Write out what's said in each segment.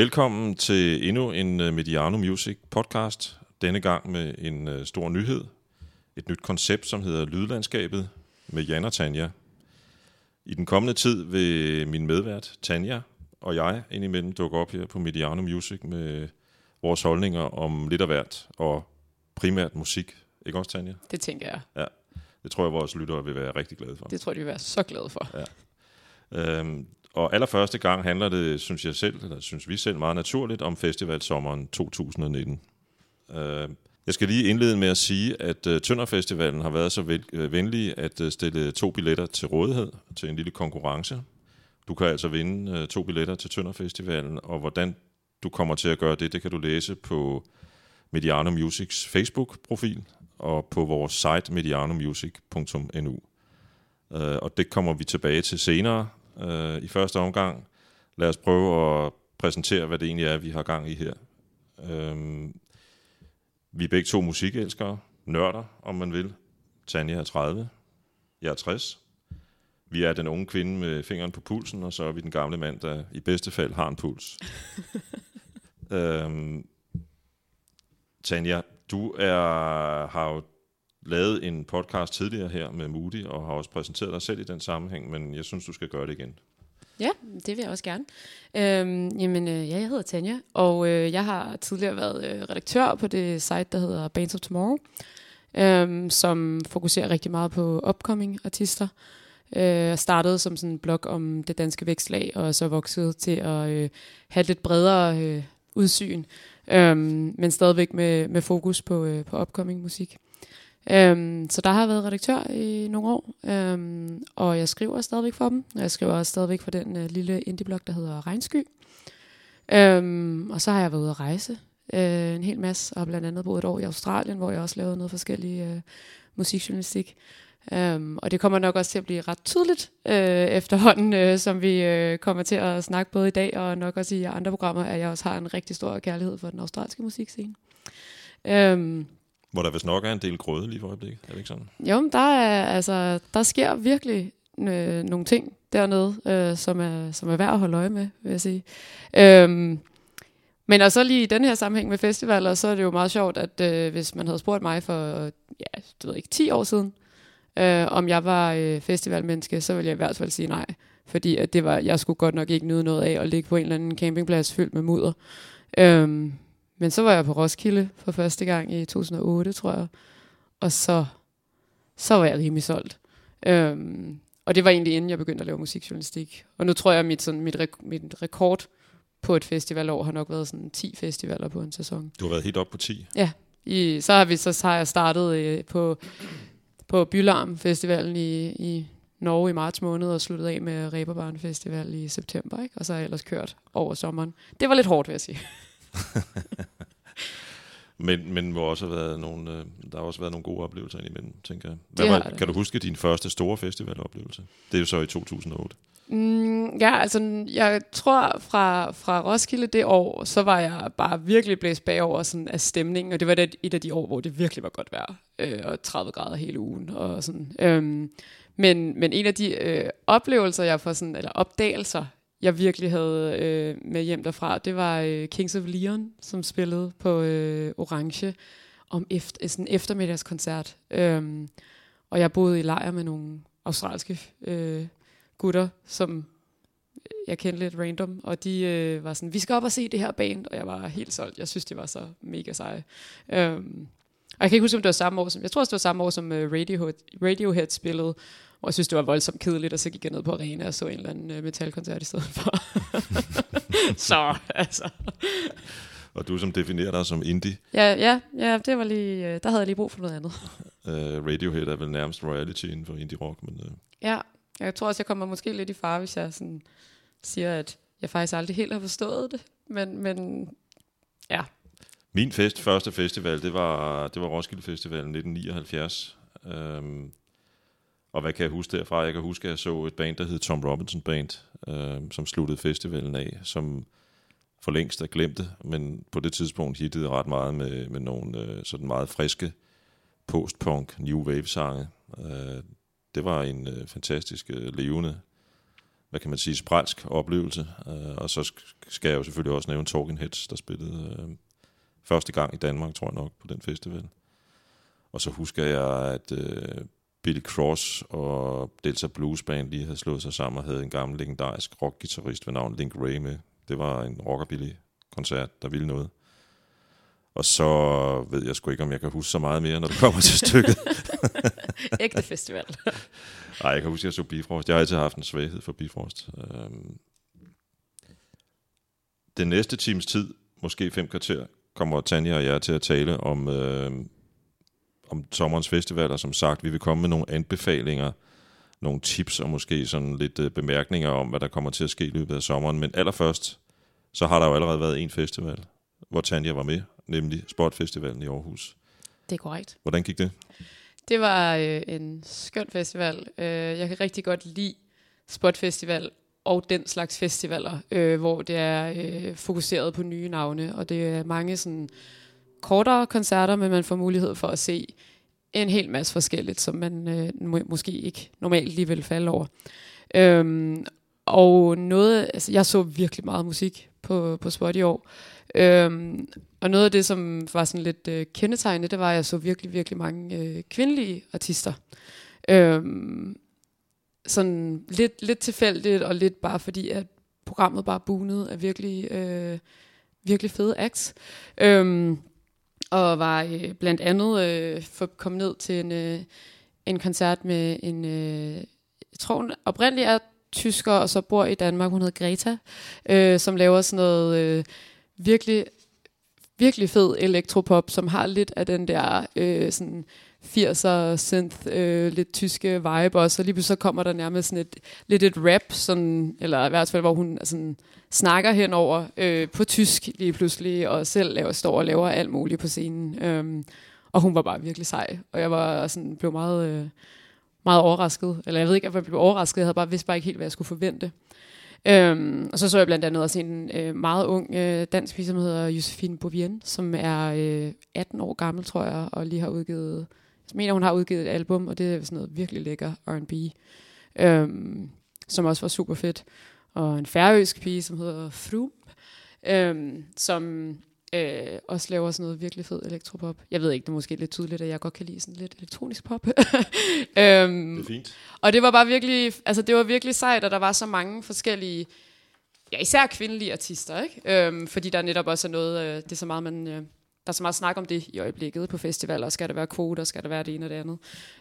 Velkommen til endnu en øh, Mediano Music podcast. Denne gang med en øh, stor nyhed. Et nyt koncept, som hedder Lydlandskabet med Jan og Tanja. I den kommende tid vil min medvært Tanja og jeg indimellem dukke op her på Mediano Music med vores holdninger om lidt af hvert, og primært musik. Ikke også, Tanja? Det tænker jeg. Ja, det tror jeg, vores lyttere vil være rigtig glade for. Det tror jeg, de vil være så glade for. Ja. Øhm, og allerførste gang handler det, synes jeg selv, eller synes vi selv, meget naturligt om festivalsommeren 2019. Øh, jeg skal lige indlede med at sige, at uh, Tønderfestivalen har været så vel, øh, venlig at øh, stille to billetter til rådighed til en lille konkurrence. Du kan altså vinde to billetter til Tønderfestivalen, og hvordan du kommer til at gøre det, det kan du læse på Mediano Musics Facebook-profil og på vores site medianomusic.nu. Uh, og det kommer vi tilbage til senere. Uh, I første omgang, lad os prøve at præsentere, hvad det egentlig er, vi har gang i her. Uh, vi er begge to musikelskere, nørder, om man vil. Tanja er 30, jeg er 60. Vi er den unge kvinde med fingeren på pulsen, og så er vi den gamle mand, der i bedste fald har en puls. øhm, Tanja, du er, har jo lavet en podcast tidligere her med Moody, og har også præsenteret dig selv i den sammenhæng, men jeg synes, du skal gøre det igen. Ja, det vil jeg også gerne. Øhm, jamen, øh, ja, jeg hedder Tanja, og øh, jeg har tidligere været øh, redaktør på det site, der hedder Bands of Tomorrow, øhm, som fokuserer rigtig meget på upcoming artister. Øh, jeg øh, startede som sådan en blog om det danske vækstlag, og så voksede til at øh, have lidt bredere øh, udsyn, øhm, men stadigvæk med, med fokus på, øh, på upcoming musik. Øhm, så der har jeg været redaktør i nogle år, øhm, og jeg skriver stadigvæk for dem. Jeg skriver også stadigvæk for den øh, lille indie-blog, der hedder Regnsky. Øhm, og så har jeg været ude at rejse øh, en hel masse, og blandt andet boet et år i Australien, hvor jeg også lavede noget forskellige øh, musikjournalistik. Øhm, og det kommer nok også til at blive ret tydeligt øh, efterhånden, øh, som vi øh, kommer til at snakke både i dag og nok også i andre programmer, at jeg også har en rigtig stor kærlighed for den australske musikscene. Øhm, hvor der vist nok er en del grøde lige for øjeblikket, er det ikke sådan? Jo, der, er, altså, der sker virkelig øh, nogle ting dernede, øh, som, er, som er værd at holde øje med, vil jeg sige. Øhm, men og så lige i den her sammenhæng med festivaler, så er det jo meget sjovt, at øh, hvis man havde spurgt mig for, ja, du ved ikke, 10 år siden, øh, om jeg var øh, festivalmenneske, så ville jeg i hvert fald sige nej. Fordi at det var, jeg skulle godt nok ikke nyde noget af at ligge på en eller anden campingplads fyldt med mudder. Øhm, men så var jeg på Roskilde for første gang i 2008, tror jeg. Og så, så var jeg rimelig solgt. Øhm, og det var egentlig inden jeg begyndte at lave musikjournalistik. Og nu tror jeg, at mit, sådan, mit, rek- mit rekord på et festivalår har nok været sådan 10 festivaler på en sæson. Du har været helt op på 10? Ja. I, så, har vi, så har jeg startet øh, på, på Bylarm Festivalen i, i Norge i marts måned og sluttet af med Reberbarn Festival i september. Ikke? Og så har jeg ellers kørt over sommeren. Det var lidt hårdt, vil jeg sige. men, men må også have været nogle, øh, der har også været nogle gode oplevelser indimellem, tænker jeg. Hvad var, kan du huske din første store festivaloplevelse? Det er jo så i 2008. Mm, ja, altså jeg tror fra, fra Roskilde det år, så var jeg bare virkelig blæst bagover sådan af stemningen, og det var det, et af de år, hvor det virkelig var godt vejr, øh, og 30 grader hele ugen, og sådan. Øhm, men, men en af de øh, oplevelser, jeg får sådan, eller opdagelser, jeg virkelig havde øh, med hjem derfra, det var øh, Kings of Leon, som spillede på øh, Orange om efter, øh, sådan en eftermiddagskoncert. Øhm, og jeg boede i lejr med nogle australske øh, gutter, som jeg kendte lidt random, og de øh, var sådan, vi skal op og se det her band, og jeg var helt solgt. Jeg synes, det var så mega seje. Øhm, og jeg kan ikke huske, om det var samme år som, jeg tror også, det var samme år som uh, Radiohead, Radiohead spillede, og jeg synes, det var voldsomt kedeligt, og så gik jeg ned på arena og så en eller anden uh, metalkoncert i stedet for. så, altså. Og du som definerer dig som indie. Ja, ja, ja det var lige, uh, der havde jeg lige brug for noget andet. uh, Radiohead er vel nærmest royalty inden for indie rock, men... Uh... Ja, jeg tror også, jeg kommer måske lidt i far, hvis jeg sådan siger, at jeg faktisk aldrig helt har forstået det. Men, men ja. Min fest, første festival, det var, det var Roskilde Festival 1979. Øhm, og hvad kan jeg huske derfra? Jeg kan huske, at jeg så et band, der hed Tom Robinson Band, øhm, som sluttede festivalen af, som for længst er glemte, men på det tidspunkt hittede ret meget med, med nogle øh, sådan meget friske postpunk, new wave sange. Øh, det var en øh, fantastisk øh, levende hvad kan man sige, spralsk oplevelse. Øh, og så skal jeg jo selvfølgelig også nævne Talking Heads, der spillede øh, første gang i Danmark, tror jeg nok, på den festival. Og så husker jeg, at øh, Billy Cross og Delta Blues Band lige havde slået sig sammen og havde en gammel legendarisk rockgitarrist ved navn Link Ray med. Det var en rockabilly-koncert, der ville noget. Og så ved jeg sgu ikke, om jeg kan huske så meget mere, når det kommer til stykket. Ægte festival. Nej, jeg kan huske, at jeg så Bifrost. Jeg har altid haft en svaghed for Bifrost. Øhm. Den næste times tid, måske fem kvarter, kommer Tanja og jeg til at tale om, øh, om sommerens festivaler. Som sagt, vi vil komme med nogle anbefalinger, nogle tips og måske sådan lidt øh, bemærkninger om, hvad der kommer til at ske i løbet af sommeren. Men allerførst, så har der jo allerede været en festival, hvor Tanja var med, nemlig Sportfestivalen i Aarhus. Det er korrekt. Hvordan gik det? Det var øh, en skøn festival. Øh, jeg kan rigtig godt lide Spotfestival og den slags festivaler, øh, hvor det er øh, fokuseret på nye navne, og det er mange sådan kortere koncerter, men man får mulighed for at se en hel masse forskelligt, som man øh, må, måske ikke normalt lige vil falde over. Øhm, og noget, altså jeg så virkelig meget musik på, på Spot i år. Øhm, og noget af det, som var sådan lidt øh, kendetegnende, det var, at jeg så virkelig, virkelig mange øh, kvindelige artister. Øhm, sådan lidt, lidt tilfældigt, og lidt bare fordi, at programmet bare bunede af virkelig, øh, virkelig fede acts. Øhm, og var øh, blandt andet øh, for kommet ned til en, øh, en koncert med en, øh, jeg tror hun oprindeligt er tysker, og så bor i Danmark, hun hedder Greta, øh, som laver sådan noget øh, virkelig, virkelig fed elektropop, som har lidt af den der øh, sådan 80'er synth, øh, lidt tyske vibe også, og lige pludselig så kommer der nærmest sådan et, lidt et rap, sådan, eller i hvert fald, hvor hun sådan, snakker henover øh, på tysk lige pludselig, og selv laver, står og laver alt muligt på scenen. Øhm, og hun var bare virkelig sej, og jeg var sådan, blev meget, øh, meget overrasket, eller jeg ved ikke, at jeg blev overrasket, jeg havde bare vidst bare ikke helt, hvad jeg skulle forvente. Øhm, og så så jeg blandt andet også en øh, meget ung øh, dansk pige, som hedder Josefine Bovien, som er øh, 18 år gammel, tror jeg, og lige har udgivet, jeg mener, hun har udgivet et album, og det er sådan noget virkelig lækker R&B, øhm, som også var super fedt. Og en færøsk pige, som hedder Frump, øhm, som øh, også laver sådan noget virkelig fed elektropop. Jeg ved ikke, det er måske lidt tydeligt, at jeg godt kan lide sådan lidt elektronisk pop. øhm, det er fint. Og det var bare virkelig, altså det var virkelig sejt, at der var så mange forskellige, ja især kvindelige artister, ikke? Øhm, fordi der netop også er noget, øh, det er så meget, man, øh, der er så meget snak om det i øjeblikket på festivaler. Skal der være kvoter, skal der være det ene og det andet.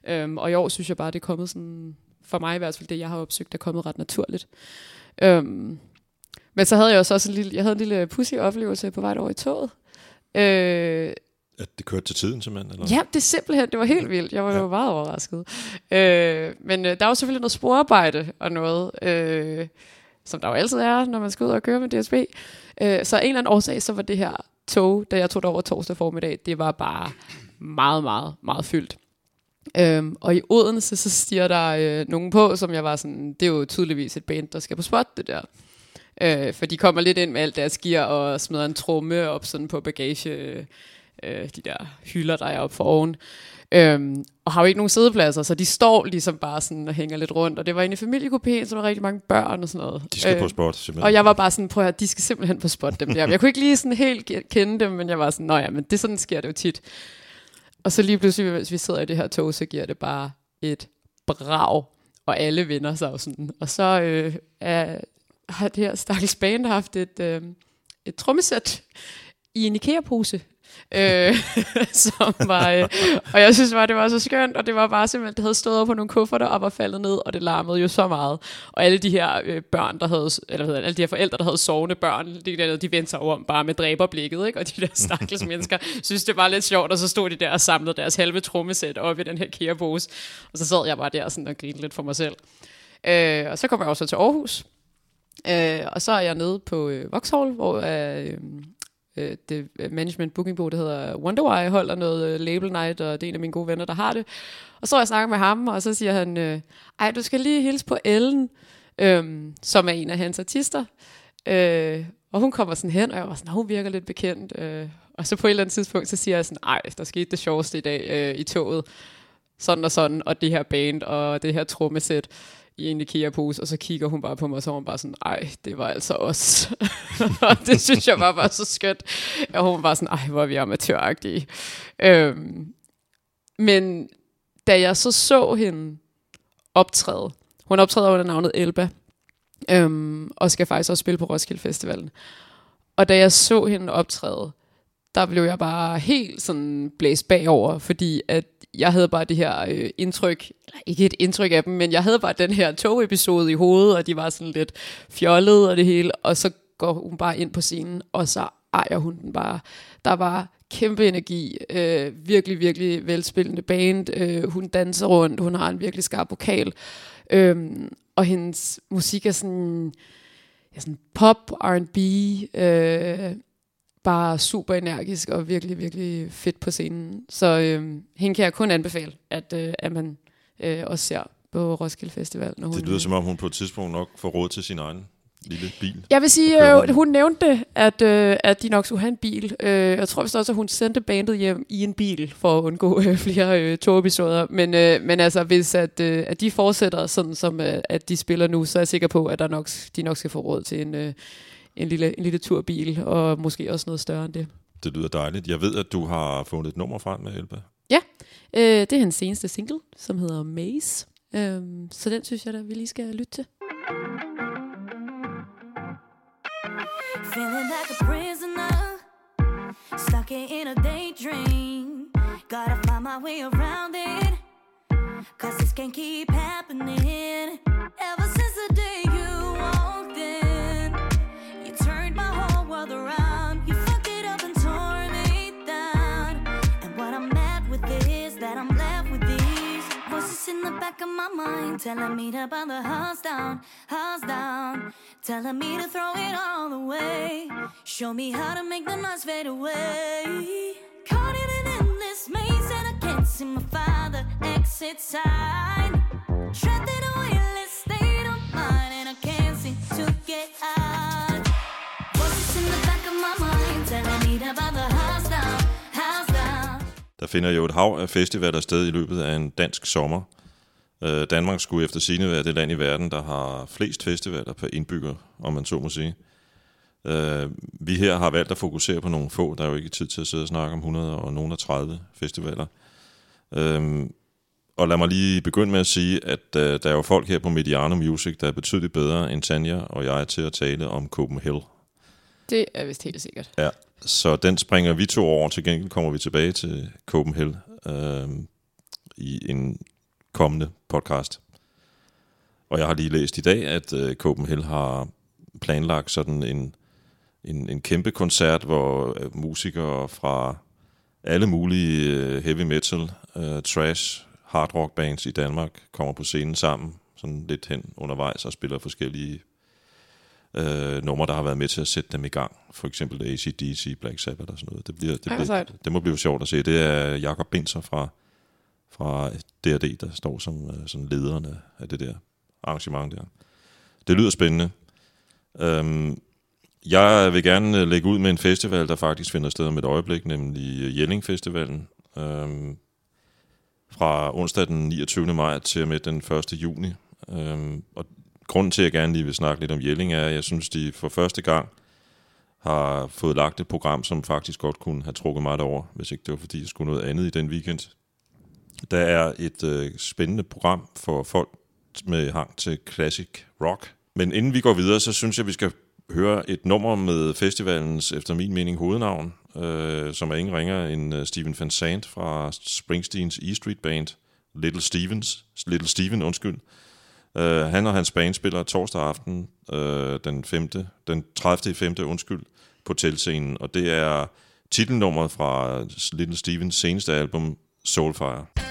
Øhm, og i år synes jeg bare, det er kommet sådan, for mig i hvert fald, det jeg har opsøgt, er kommet ret naturligt. Øhm, men så havde jeg også en lille, jeg havde en lille pussy oplevelse på vej over i toget. Øh, at det kørte til tiden simpelthen? Eller? Ja, det er simpelthen, det var helt vildt. Jeg var ja. meget overrasket. Øh, men øh, der var selvfølgelig noget sporarbejde og noget, øh, som der jo altid er, når man skal ud og køre med DSB. Øh, så en eller anden årsag, så var det her tog, da jeg tog over torsdag formiddag, det var bare meget, meget, meget fyldt. Øhm, og i Odense, så stiger der øh, nogen på, som jeg var sådan, det er jo tydeligvis et band, der skal på spot, det der. Øh, for de kommer lidt ind med alt deres gear og smider en tromme op sådan på bagage, øh, øh de der hylder, der er oppe for oven. Øhm, og har jo ikke nogen sædepladser, så de står ligesom bare sådan og hænger lidt rundt. Og det var inde i familiekopæen, så der var rigtig mange børn og sådan noget. De skal øh, på spot, simpelthen. Og jeg var bare sådan, prøv at de skal simpelthen på spot, dem der. Jeg kunne ikke lige sådan helt kende dem, men jeg var sådan, nå ja, men det sådan sker det jo tit. Og så lige pludselig, hvis vi sidder i det her tog, så giver det bare et brag, og alle vender sig jo sådan. Og så øh, er, har det her stakkels band haft et, øh, et trommesæt i en IKEA-pose, øh, som var, øh, og jeg synes bare, det var så skønt, og det var bare simpelthen, det havde stået over på nogle kufferter og var faldet ned, og det larmede jo så meget. Og alle de her øh, børn, der havde, eller hvad alle de her forældre, der havde sovende børn, de, der, de vendte sig om bare med dræberblikket, ikke? og de der stakkels mennesker synes, det var lidt sjovt, og så stod de der og samlede deres halve trommesæt op i den her kærepose, og så sad jeg bare der sådan og grinede lidt for mig selv. Øh, og så kom jeg også til Aarhus, øh, og så er jeg nede på øh, Vauxhall, hvor øh, øh, det øh, management booking der hedder Wonderwire, holder noget øh, label night, og det er en af mine gode venner, der har det. Og så jeg snakker med ham, og så siger han, øh, ej, du skal lige hilse på Ellen, øh, som er en af hans artister. Øh, og hun kommer sådan hen, og jeg var sådan, hun virker lidt bekendt. Øh, og så på et eller andet tidspunkt, så siger jeg sådan, ej, der skete det sjoveste i dag øh, i toget. Sådan og sådan, og det her band, og det her trommesæt i en IKEA-pose, og så kigger hun bare på mig, og så var hun bare sådan, ej, det var altså os. og det synes jeg bare var så skønt. Og hun var bare sådan, ej, hvor er vi amatøragtige. Øhm, men da jeg så så hende optræde, hun optræder under navnet Elba, øhm, og skal faktisk også spille på Roskilde Festivalen. Og da jeg så hende optræde, der blev jeg bare helt sådan blæst bagover, fordi at jeg havde bare det her øh, indtryk, eller ikke et indtryk af dem, men jeg havde bare den her togepisode i hovedet, og de var sådan lidt fjollede og det hele, og så går hun bare ind på scenen, og så ejer hun den bare. Der var kæmpe energi, øh, virkelig, virkelig velspillende band, øh, hun danser rundt, hun har en virkelig skarp vokal, øh, og hendes musik er sådan, ja, sådan pop, R&B, øh, bare super energisk og virkelig, virkelig fedt på scenen. Så øh, hende kan jeg kun anbefale, at, øh, at man øh, også ser på Roskilde Festival. Når hun, Det lyder som om, hun på et tidspunkt nok får råd til sin egen lille bil. Jeg vil sige, øh, hun nævnte, at, øh, at de nok skulle have en bil. Øh, jeg tror vist også, at hun sendte bandet hjem i en bil, for at undgå øh, flere øh, togepisoder. Men, øh, men altså, hvis at, øh, at de fortsætter sådan, som øh, at de spiller nu, så er jeg sikker på, at der nok, de nok skal få råd til en, øh, en, lille, en lille turbil, og måske også noget større end det. Det lyder dejligt. Jeg ved, at du har fundet et nummer frem med Elba. Øh, det er hans seneste single, som hedder Maze. Øh, så den synes jeg da, vi lige skal lytte til. Feeling like a prisoner, stuck in a daydream. Gotta find my way around it, cause this can't keep happening. Back of my mind telling me to burn the house down, house down. Telling me to throw it all away. Show me how to make the noise fade away. Caught in an endless maze and I can't see my father exit sign. Trapped in a weightless state of mind and I can't seem to get out. Voices in the back of my mind telling me to burn the house down, house down. Der finder jo et hav af festivaler sted i løbet af en dansk sommer. Øh, Danmark skulle efter sine være det land i verden, der har flest festivaler per indbygger, om man så må sige. Øh, vi her har valgt at fokusere på nogle få. Der er jo ikke tid til at sidde og snakke om 100 og nogen af 30 festivaler. Øh, og lad mig lige begynde med at sige, at øh, der er jo folk her på Mediano Music, der er betydeligt bedre end Tanja og jeg til at tale om Copenhagen. Det er vist helt sikkert. Ja, så den springer vi to over. Til gengæld kommer vi tilbage til Copenhagen øh, i en kommende podcast. Og jeg har lige læst i dag, at øh, Copenhagen har planlagt sådan en, en, en kæmpe koncert, hvor øh, musikere fra alle mulige øh, heavy metal, øh, trash, hard rock bands i Danmark kommer på scenen sammen, sådan lidt hen undervejs og spiller forskellige øh, numre, der har været med til at sætte dem i gang. For eksempel ACDC, Black Sabbath og sådan noget. Det, bliver, det, bliver, det må blive sjovt at se. Det er Jakob Binser fra, fra DRD, der står som øh, sådan lederne af, det der arrangement der. Det lyder spændende. Øhm, jeg vil gerne øh, lægge ud med en festival, der faktisk finder sted om et øjeblik, nemlig øh, Jelling Festivalen. Øhm, fra onsdag den 29. maj til og med den 1. juni. Øhm, og grunden til, at jeg gerne lige vil snakke lidt om Jelling, er, at jeg synes, de for første gang har fået lagt et program, som faktisk godt kunne have trukket mig derover, hvis ikke det var, fordi jeg skulle noget andet i den weekend. Der er et øh, spændende program for folk med hang til classic rock. Men inden vi går videre, så synes jeg, vi skal høre et nummer med festivalens, efter min mening, hovednavn, øh, som er ingen ringer end øh, Steven Van Sant fra Springsteens E Street Band, Little Stevens, Little Steven, undskyld. Øh, han og hans band spiller torsdag aften, øh, den, 5., den 30. 5. undskyld, på telscenen, og det er titelnummeret fra Little Stevens seneste album, Soulfire.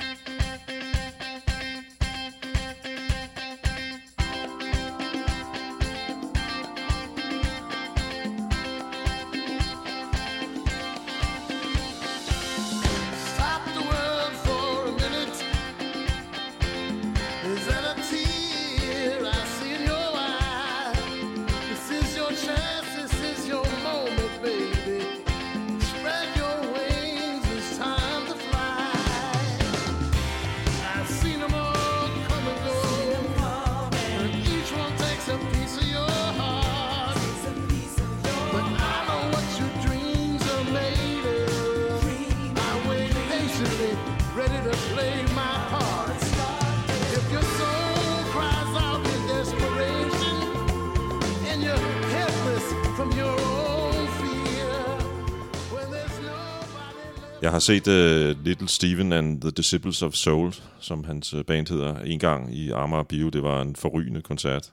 Set uh, Little Steven and the Disciples of Soul, som hans øh, band hedder, en gang i Amager Bio. Det var en forrygende koncert.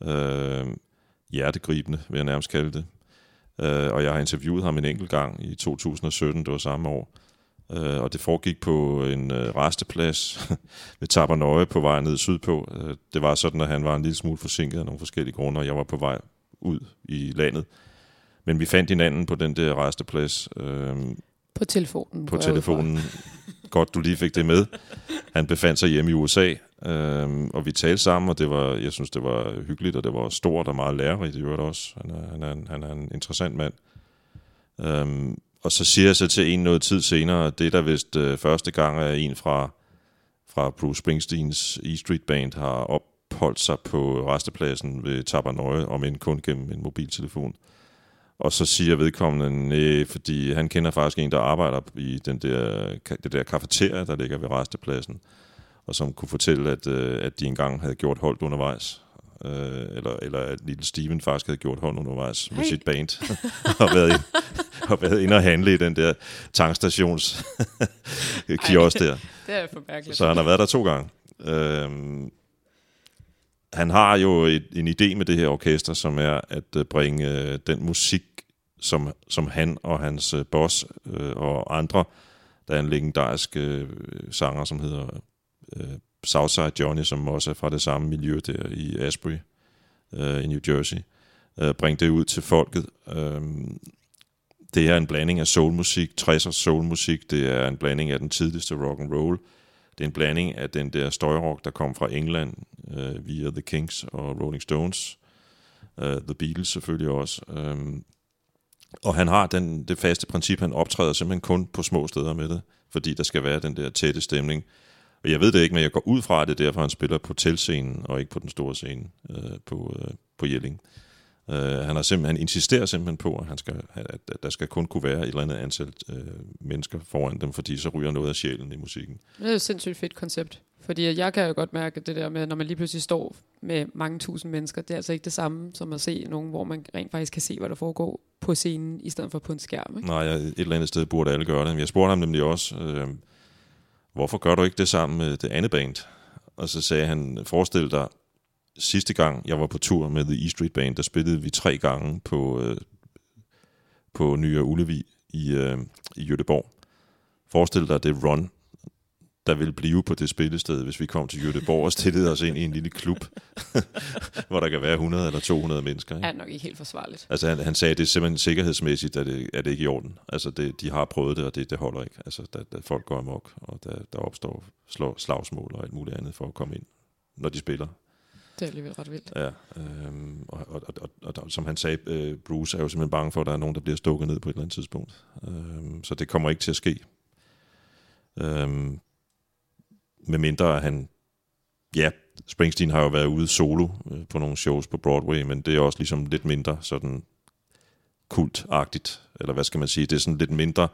Uh, hjertegribende, vil jeg nærmest kalde det. Uh, og jeg har interviewet ham en enkelt gang i 2017, det var samme år. Uh, og det foregik på en uh, resteplads ved Tabernøje på vej ned sydpå. Uh, det var sådan, at han var en lille smule forsinket af nogle forskellige grunde, og jeg var på vej ud i landet. Men vi fandt hinanden på den der resteplads. Uh, på telefonen. på telefonen. Godt, du lige fik det med. Han befandt sig hjemme i USA, øhm, og vi talte sammen, og det var, jeg synes, det var hyggeligt, og det var stort og meget lærerigt i øvrigt også. Han er, han er, en, han er en interessant mand. Øhm, og så siger jeg så til en noget tid senere, det der vist øh, første gang er en fra, fra Bruce Springsteens E Street Band har opholdt sig på restepladsen ved Tabernøje, om end kun gennem en mobiltelefon. Og så siger vedkommende, nej, fordi han kender faktisk en, der arbejder i den der, det der kafeteria, der ligger ved restepladsen, og som kunne fortælle, at, øh, at de engang havde gjort holdt undervejs. Øh, eller, eller at Lille Steven faktisk havde gjort hold undervejs med Hey. sit band, og været, ind, og været inde og handle i den der tankstations kiosk der. Det er for mærkeligt. Så han har været der to gange. Øhm, han har jo et, en idé med det her orkester, som er at øh, bringe øh, den musik, som, som han og hans øh, boss øh, og andre, der er en legendarisk øh, sanger, som hedder øh, Southside Johnny, som også er fra det samme miljø der i Asbury øh, i New Jersey, øh, bringe det ud til folket. Øh, det er en blanding af soulmusik, 60'ers soulmusik, det er en blanding af den tidligste rock and roll, det er en blanding af den der støjrock, der kom fra England øh, via The Kings og Rolling Stones, øh, The Beatles selvfølgelig også. Øh, og han har den, det faste princip, han optræder simpelthen kun på små steder med det, fordi der skal være den der tætte stemning. Og jeg ved det ikke, men jeg går ud fra, at det er derfor, han spiller på telscenen og ikke på den store scene øh, på, øh, på Jelling. Øh, han, har simpelthen, han insisterer simpelthen på, at, han skal, at, at der skal kun kunne være et eller andet antal øh, mennesker foran dem, fordi så ryger noget af sjælen i musikken. Det er jo et sindssygt fedt koncept. Fordi jeg kan jo godt mærke det der med, når man lige pludselig står med mange tusind mennesker, det er altså ikke det samme som at se nogen, hvor man rent faktisk kan se, hvad der foregår på scenen, i stedet for på en skærm. Ikke? Nej, jeg, et eller andet sted burde alle gøre det. Jeg spurgte ham nemlig også, øh, hvorfor gør du ikke det sammen med det andet band? Og så sagde han, forestil dig, sidste gang jeg var på tur med The E Street Band, der spillede vi tre gange på, øh, på Nye Ullevi i, øh, i Jødeborg. Forestil dig det run, der ville blive på det spillested, hvis vi kom til Jødeborg og stillede os ind i en lille klub, hvor der kan være 100 eller 200 mennesker. Ikke? Er nok ikke helt forsvarligt. Altså han, han sagde, at det er simpelthen sikkerhedsmæssigt, at det, er det ikke i orden. Altså det, de har prøvet det, og det, det holder ikke. Altså der, der folk går amok, og der, der opstår slå, slagsmål og alt muligt andet for at komme ind, når de spiller. Det er alligevel ret vildt. Ja, øhm, og, og, og, og, og, som han sagde, øh, Bruce er jo simpelthen bange for, at der er nogen, der bliver stukket ned på et eller andet tidspunkt. Øhm, så det kommer ikke til at ske. Øhm, med mindre han... Ja, Springsteen har jo været ude solo øh, på nogle shows på Broadway, men det er også ligesom lidt mindre sådan kultagtigt, eller hvad skal man sige, det er sådan lidt mindre,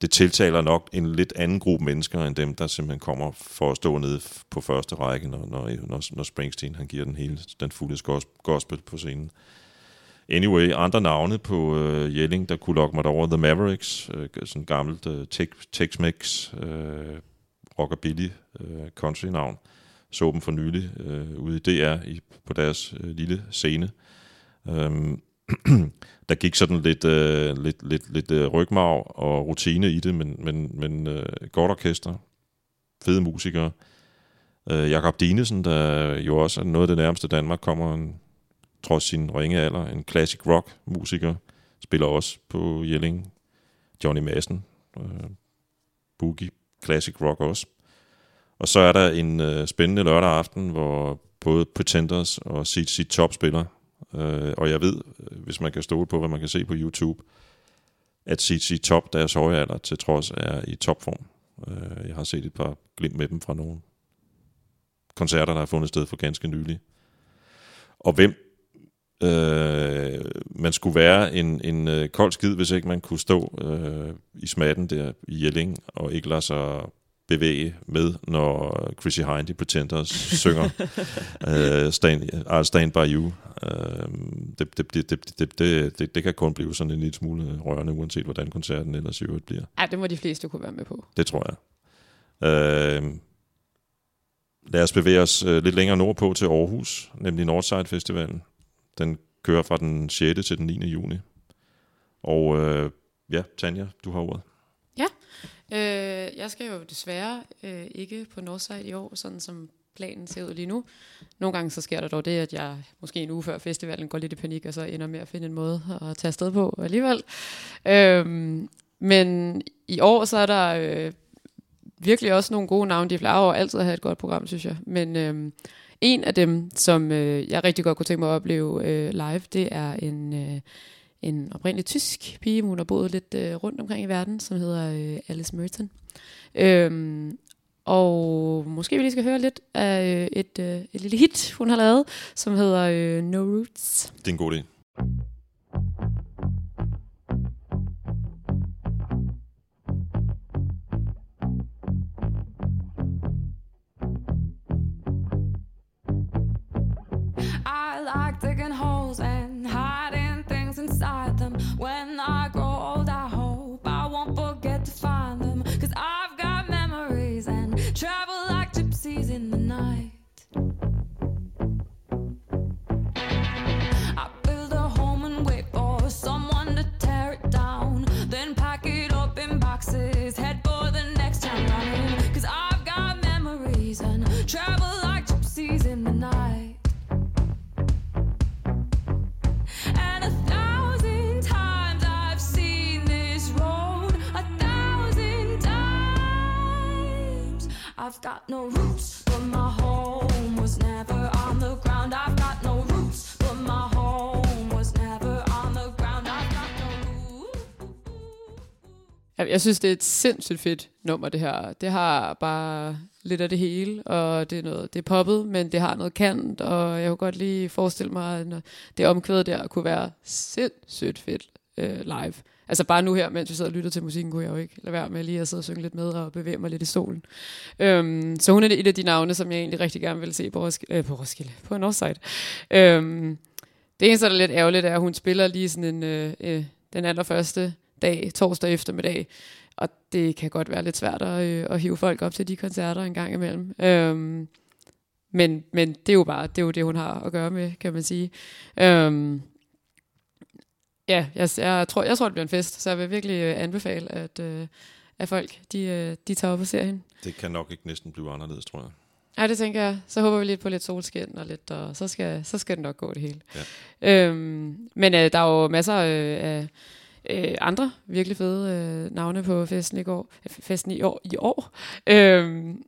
det tiltaler nok en lidt anden gruppe mennesker, end dem, der simpelthen kommer for at stå nede på første række, når, når, når, når Springsteen han giver den hele, den fulde gospel på scenen. Anyway, andre navne på øh, Jelling, der kunne lokke mig derover, The Mavericks, øh, sådan gammelt øh, Tex- Tex-Mex, øh, rockabilly, øh, country-navn. Så dem for nylig øh, ude i DR i, på deres øh, lille scene. Øhm, der gik sådan lidt, øh, lidt, lidt, lidt øh, rygmarv og rutine i det, men, men, men øh, godt orkester, fede musikere. Øh, Jakob Dinesen, der jo også er noget af det nærmeste Danmark kommer, en, trods sin ringe alder, en classic rock musiker, spiller også på Jelling. Johnny Madsen, øh, boogie, classic rock også. Og så er der en øh, spændende lørdag aften, hvor både Pretenders og CC Top spiller. Øh, og jeg ved, øh, hvis man kan stole på, hvad man kan se på YouTube, at CC Top, deres høje alder til trods, er i topform. Øh, jeg har set et par glimt med dem fra nogle koncerter, der har fundet sted for ganske nylig. Og hvem øh, man skulle være en, en øh, kold skid, hvis ikke man kunne stå øh, i smatten der i Jelling, og ikke lade sig bevæge med, når Chrissy Hind, de Pretenders, synger uh, stand, I'll Stand By You. Uh, det, det, det, det, det, det, det, det kan kun blive sådan en lille smule rørende, uanset hvordan koncerten ellers i øvrigt bliver. Ja, det må de fleste kunne være med på. Det tror jeg. Uh, lad os bevæge os uh, lidt længere nordpå til Aarhus, nemlig Northside Festivalen. Den kører fra den 6. til den 9. juni. Og øh, ja, Tanja, du har ordet. Øh, jeg skal jo desværre øh, ikke på Northside i år, sådan som planen ser ud lige nu. Nogle gange så sker der dog det, at jeg måske en uge før festivalen går lidt i panik, og så ender med at finde en måde at tage afsted på alligevel. Øhm, men i år så er der øh, virkelig også nogle gode navne. De plejer jo altid at have et godt program, synes jeg. Men øhm, en af dem, som øh, jeg rigtig godt kunne tænke mig at opleve øh, live, det er en... Øh, en oprindelig tysk pige, hun har boet lidt øh, rundt omkring i verden, som hedder øh, Alice Merton. Øhm, og måske vi lige skal høre lidt af øh, et, øh, et lille hit, hun har lavet, som hedder øh, No Roots. Det er en god idé. I've got no roots, but my home was never on the ground. I've got no roots, but my home was never on the ground. I've got no roots. Jeg, jeg synes, det er et sindssygt fedt nummer, det her. Det har bare lidt af det hele, og det er, noget, det er poppet, men det har noget kant, og jeg kunne godt lige forestille mig, at det omkvæd der kunne være sindssygt fedt øh, live. Altså bare nu her, mens vi sidder og lytter til musikken, kunne jeg jo ikke lade være med lige at sidde og synge lidt med og bevæge mig lidt i solen. Øhm, så hun er et af de navne, som jeg egentlig rigtig gerne vil se på Roskilde, øh, på, Roskilde, på Northside. Øhm, det eneste, der er lidt ærgerligt, er, at hun spiller lige sådan en, øh, øh, den allerførste dag, torsdag eftermiddag, og det kan godt være lidt svært at, øh, at hive folk op til de koncerter en gang imellem. Øhm, men, men det er jo bare det, er jo det, hun har at gøre med, kan man sige. Øhm, ja, jeg, jeg, tror, jeg tror, det bliver en fest, så jeg vil virkelig øh, anbefale, at, øh, at folk de, øh, de tager op og ser hende. Det kan nok ikke næsten blive anderledes, tror jeg. Ja, det tænker jeg. Så håber vi lidt på lidt solskin og lidt, og så skal, så skal det nok gå det hele. Ja. Øhm, men øh, der er jo masser øh, af øh, andre virkelig fede øh, navne på festen i går. Festen i år. I år. Øhm,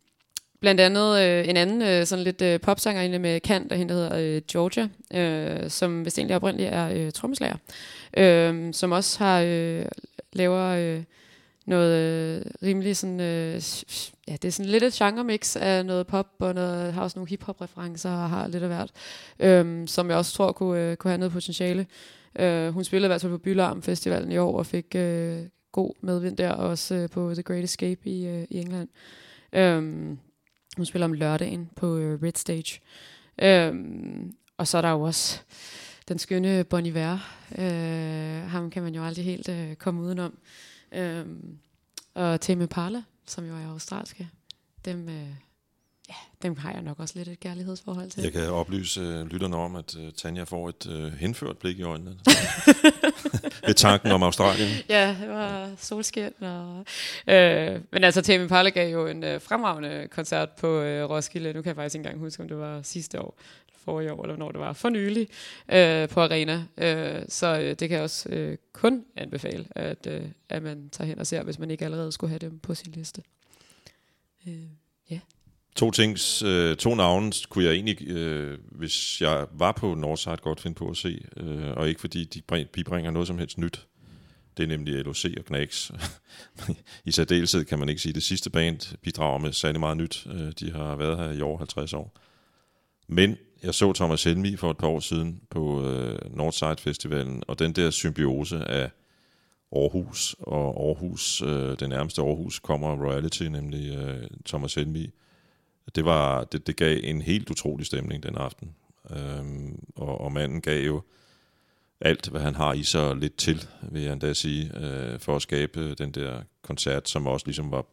blandt andet øh, en anden øh, sådan lidt øh, popsangerinde med kant, der hende der hedder øh, Georgia, øh, som vist egentlig oprindeligt er øh, trommeslager, øh, som også har øh, laver øh, noget øh, rimelig sådan, øh, ja, det er sådan lidt et genre-mix af noget pop og noget, har også nogle hip-hop-referencer og har lidt af hvert, øh, som jeg også tror kunne, øh, kunne have noget potentiale. Øh, hun spillede i hvert fald på Bylarm Festivalen i år og fik øh, god medvind der, også øh, på The Great Escape i, øh, i England. Øh, hun spiller om lørdagen på øh, Red Stage. Øhm, og så er der jo også den skønne Bon Iver. Øh, ham kan man jo aldrig helt øh, komme udenom. Øhm, og Tame Parla, som jo er australske, dem, øh, ja, dem har jeg nok også lidt et kærlighedsforhold til. Jeg kan oplyse øh, lytterne om, at øh, Tanja får et øh, henført blik i øjnene. Ved tanken om Australien. Ja, det var solskin. Og, øh, men altså, Tame Impala gav jo en øh, fremragende koncert på øh, Roskilde. Nu kan jeg faktisk ikke engang huske, om det var sidste år, forrige år, eller hvornår det var, for nylig, øh, på Arena. Øh, så øh, det kan jeg også øh, kun anbefale, at, øh, at man tager hen og ser, hvis man ikke allerede skulle have dem på sin liste. Øh, ja. To ting, øh, to navne kunne jeg egentlig, øh, hvis jeg var på Northside, godt finde på at se. Øh, og ikke fordi de bringer bibringer noget som helst nyt. Det er nemlig LOC og Knacks. I særdeleshed kan man ikke sige, at det sidste band bidrager med særlig meget nyt. Øh, de har været her i over 50 år. Men jeg så Thomas Helmi for et par år siden på øh, Northside Festivalen, og den der symbiose af Aarhus, og Aarhus, øh, det nærmeste Aarhus kommer royalty, nemlig øh, Thomas Helmi. Det, var, det, det gav en helt utrolig stemning den aften. Øhm, og, og manden gav jo alt, hvad han har i sig lidt til, vil jeg endda sige, øh, for at skabe den der koncert, som også ligesom var,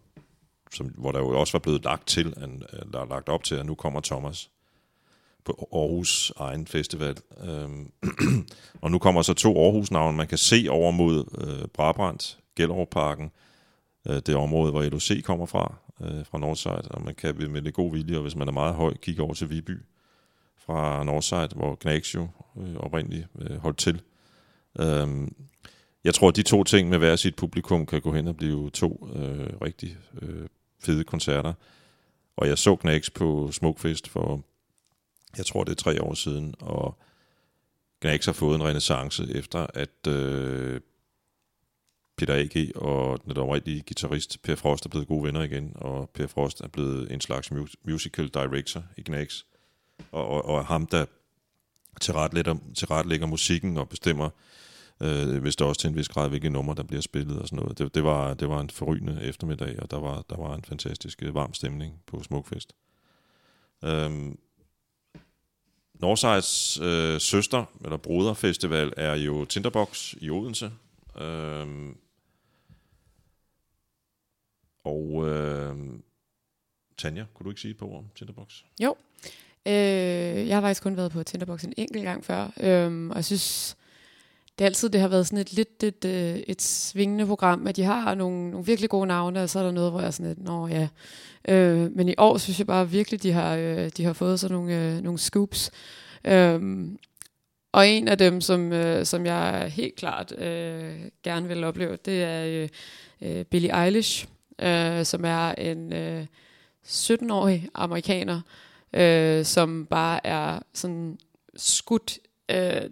som, hvor der jo også var blevet lagt til, en, der er lagt op til, at nu kommer Thomas på Aarhus egen festival. Øhm, og nu kommer så to Aarhus-navne, man kan se over mod øh, Brabrand, Gellerup-parken, øh, det område, hvor LOC kommer fra, øh, fra Northside, og man kan med lidt god vilje, og hvis man er meget høj, kigge over til Viby fra Northside, hvor Gnags jo øh, oprindeligt øh, holdt til. Øhm, jeg tror, at de to ting med hver sit publikum kan gå hen og blive to øh, rigtig øh, fede koncerter. Og jeg så Gnags på Smukfest for, jeg tror det er tre år siden, og Gnags har fået en renaissance efter, at øh, Peter A.G. og den oprindelige guitarist Per Frost er blevet gode venner igen, og Per Frost er blevet en slags musical director i Gnags, og, og, og ham, der tilrettelægger, tilrettelægger musikken og bestemmer, øh, hvis der også til en vis grad, hvilke numre, der bliver spillet og sådan noget. Det, det, var, det var en forrygende eftermiddag, og der var, der var en fantastisk øh, varm stemning på Smukfest. Øhm, Northsides øh, søster, eller broderfestival, er jo Tinderbox i Odense. Øhm, og øh, Tanja, kunne du ikke sige et par ord om Tinderbox? Jo. Øh, jeg har faktisk kun været på Tinderbox en enkelt gang før, øh, og jeg synes, det er altid det har været sådan et lidt et, et, øh, et svingende program, at de har nogle, nogle virkelig gode navne, og så er der noget, hvor jeg er sådan lidt, nå ja. Øh, men i år synes jeg bare virkelig, de har, øh, de har fået sådan nogle, øh, nogle scoops. Øh, og en af dem, som, øh, som jeg helt klart øh, gerne vil opleve, det er øh, øh, Billie Eilish, øh, som er en øh, 17-årig amerikaner, øh, som bare er sådan skudt øh,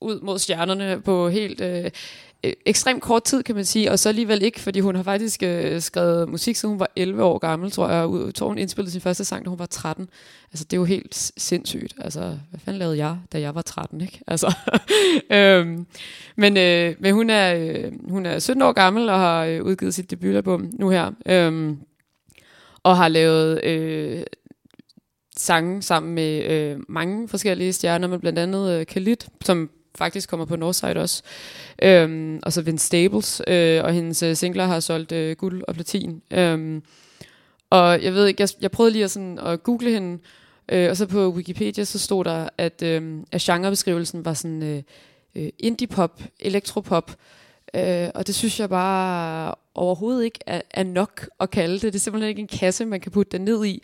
ud mod stjernerne på helt øh, Øh, ekstremt kort tid, kan man sige, og så alligevel ikke, fordi hun har faktisk øh, skrevet musik, siden hun var 11 år gammel, tror jeg, og tror hun indspillede sin første sang, da hun var 13. Altså, det er jo helt sindssygt. Altså, hvad fanden lavede jeg, da jeg var 13, ikke? Altså, øhm, men, øh, men hun er, øh, hun er 17 år gammel og har øh, udgivet sit debutalbum nu her, øhm, og har lavet øh, sange sammen med øh, mange forskellige stjerner, men blandt andet øh, Khalid, som faktisk kommer på Northside også. Øhm, og så Vince Staples, øh, og hendes øh, singler har solgt øh, guld og platin. Øhm, og jeg ved ikke, jeg, jeg prøvede lige at, sådan, at google hende, øh, og så på Wikipedia, så stod der, at, øh, at genrebeskrivelsen var sådan øh, øh indie-pop, elektropop, øh, og det synes jeg bare overhovedet ikke er, er nok at kalde det. Det er simpelthen ikke en kasse, man kan putte den ned i.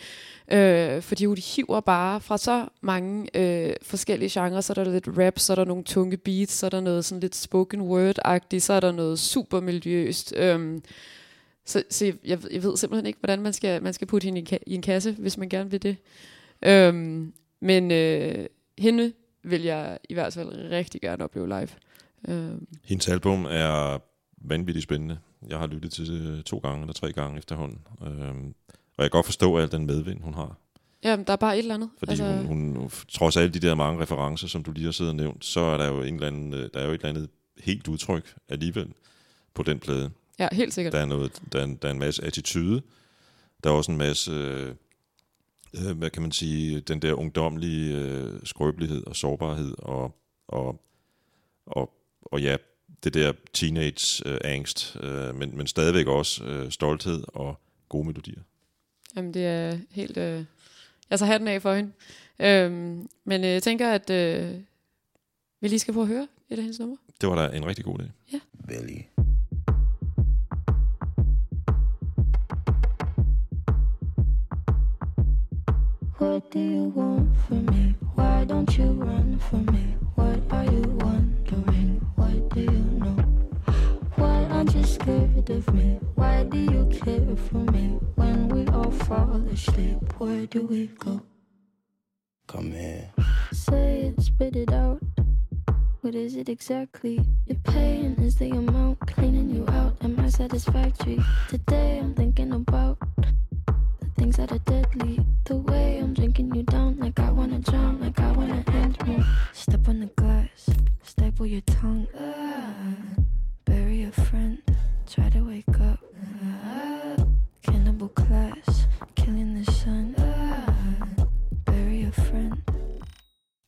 Øh, fordi hun hiver bare fra så mange øh, forskellige genrer. Så er der lidt rap, så er der nogle tunge beats, så er der noget sådan lidt spoken word-agtigt, så er der noget super miljøst. Øh, så så jeg, jeg, ved simpelthen ikke, hvordan man skal, man skal putte hende i en, ka- i en kasse, hvis man gerne vil det. Øhm, men øh, hende vil jeg i hvert fald rigtig gerne opleve live. Øhm, Hendes album er vanvittigt spændende. Jeg har lyttet til det to gange eller tre gange efterhånden. Øhm, og jeg kan godt forstå al den medvind, hun har. jamen, der er bare et eller andet. Fordi altså... hun, hun, trods alle de der mange referencer, som du lige har siddet og nævnt, så er der jo, en eller anden, øh, der er jo et eller andet helt udtryk alligevel på den plade. Ja, helt sikkert. Der er, noget, der, er en, der er en masse attitude. Der er også en masse, øh, øh, hvad kan man sige, den der ungdomlige øh, skrøbelighed og sårbarhed og, og, og, og ja, det der teenage-angst, øh, men, men stadigvæk også øh, stolthed og gode melodier. Jamen, det er helt... Øh, jeg tager hatten af for hende. Øhm, men øh, jeg tænker, at øh, vi lige skal prøve at høre et af hendes numre. Det var da en rigtig god idé. Billy. What do you want from me? Why don't you run from me? What are you wondering? Scared of me? Why do you care for me? When we all fall asleep, where do we go? Come here. Say it, spit it out. What is it exactly? Your pain is the amount cleaning you out. Am I satisfactory? Today I'm thinking about the things that are deadly. The way I'm drinking you down, like I wanna drown, like I wanna end me. Step on the glass, staple your tongue. Ah, try to wake up. Uh, cannibal class, killing the sun. Uh, bury a friend.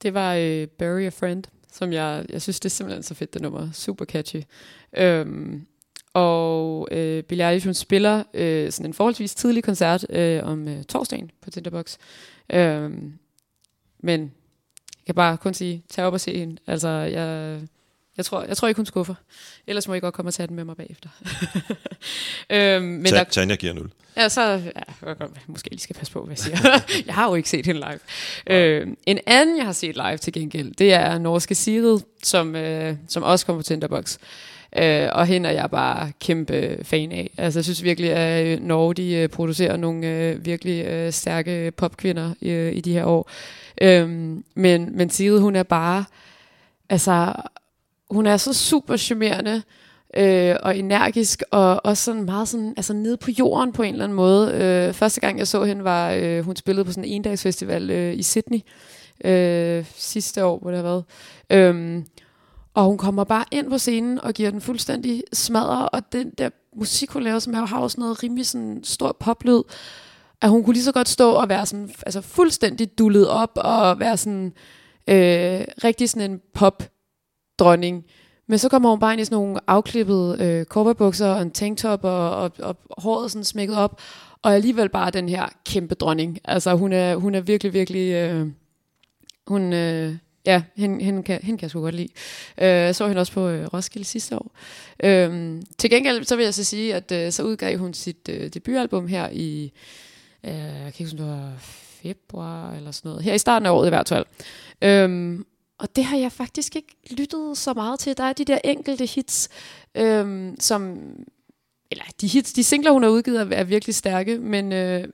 Det var øh, Bury a Friend, som jeg, jeg synes, det er simpelthen så fedt, det nummer. Super catchy. Øhm, og øh, Billie Eilish, hun spiller øh, sådan en forholdsvis tidlig koncert øh, om øh, torsdagen på Tinderbox. Øhm, men jeg kan bare kun sige, tag op og se hende. Altså, jeg, jeg, tror, jeg tror ikke, hun skuffer. Ellers må I godt komme og tage den med mig bagefter. øhm, men Ta- der, Tanja giver 0. Ja, så ja, jeg måske lige skal passe på, hvad jeg siger. jeg har jo ikke set hende live. Øh, en anden, jeg har set live til gengæld, det er norske Sigrid, som, øh, som også kommer på Tinderbox. Øh, og hende er jeg bare kæmpe fan af. Altså, jeg synes virkelig, at øh, Norge de, øh, producerer nogle øh, virkelig øh, stærke popkvinder øh, i de her år. Øh, men, men Sigrid, hun er bare... Altså, hun er så super charmerende øh, og energisk, og også sådan meget sådan, altså nede på jorden på en eller anden måde. Øh, første gang jeg så hende var, øh, hun spillede på sådan en endagsfestival øh, i Sydney øh, sidste år, hvor det har været. Øhm, og hun kommer bare ind på scenen og giver den fuldstændig smadre, og den der musik, hun laver, som har har også noget rimelig sådan stor poplyd, at hun kunne lige så godt stå og være sådan, altså fuldstændig dullet op, og være sådan øh, rigtig sådan en pop dronning. Men så kommer hun bare ind i sådan nogle afklippede øh, coverbukser og en tanktop og, og, og håret sådan smækket op. Og alligevel bare den her kæmpe dronning. Altså hun er, hun er virkelig, virkelig... Øh, hun, øh, ja, hende, hende, kan, hende kan jeg sgu godt lide. Øh, jeg så hende også på øh, Roskilde sidste år. Øh, til gengæld så vil jeg så sige, at øh, så udgav hun sit øh, debutalbum her i... Øh, jeg kan ikke huske, om det var februar eller sådan noget. Her i starten af året i hvert fald. Øhm, og det har jeg faktisk ikke lyttet så meget til. Der er de der enkelte hits, øhm, som... Eller de hits, de singler, hun har udgivet, er, er virkelig stærke, men, øh,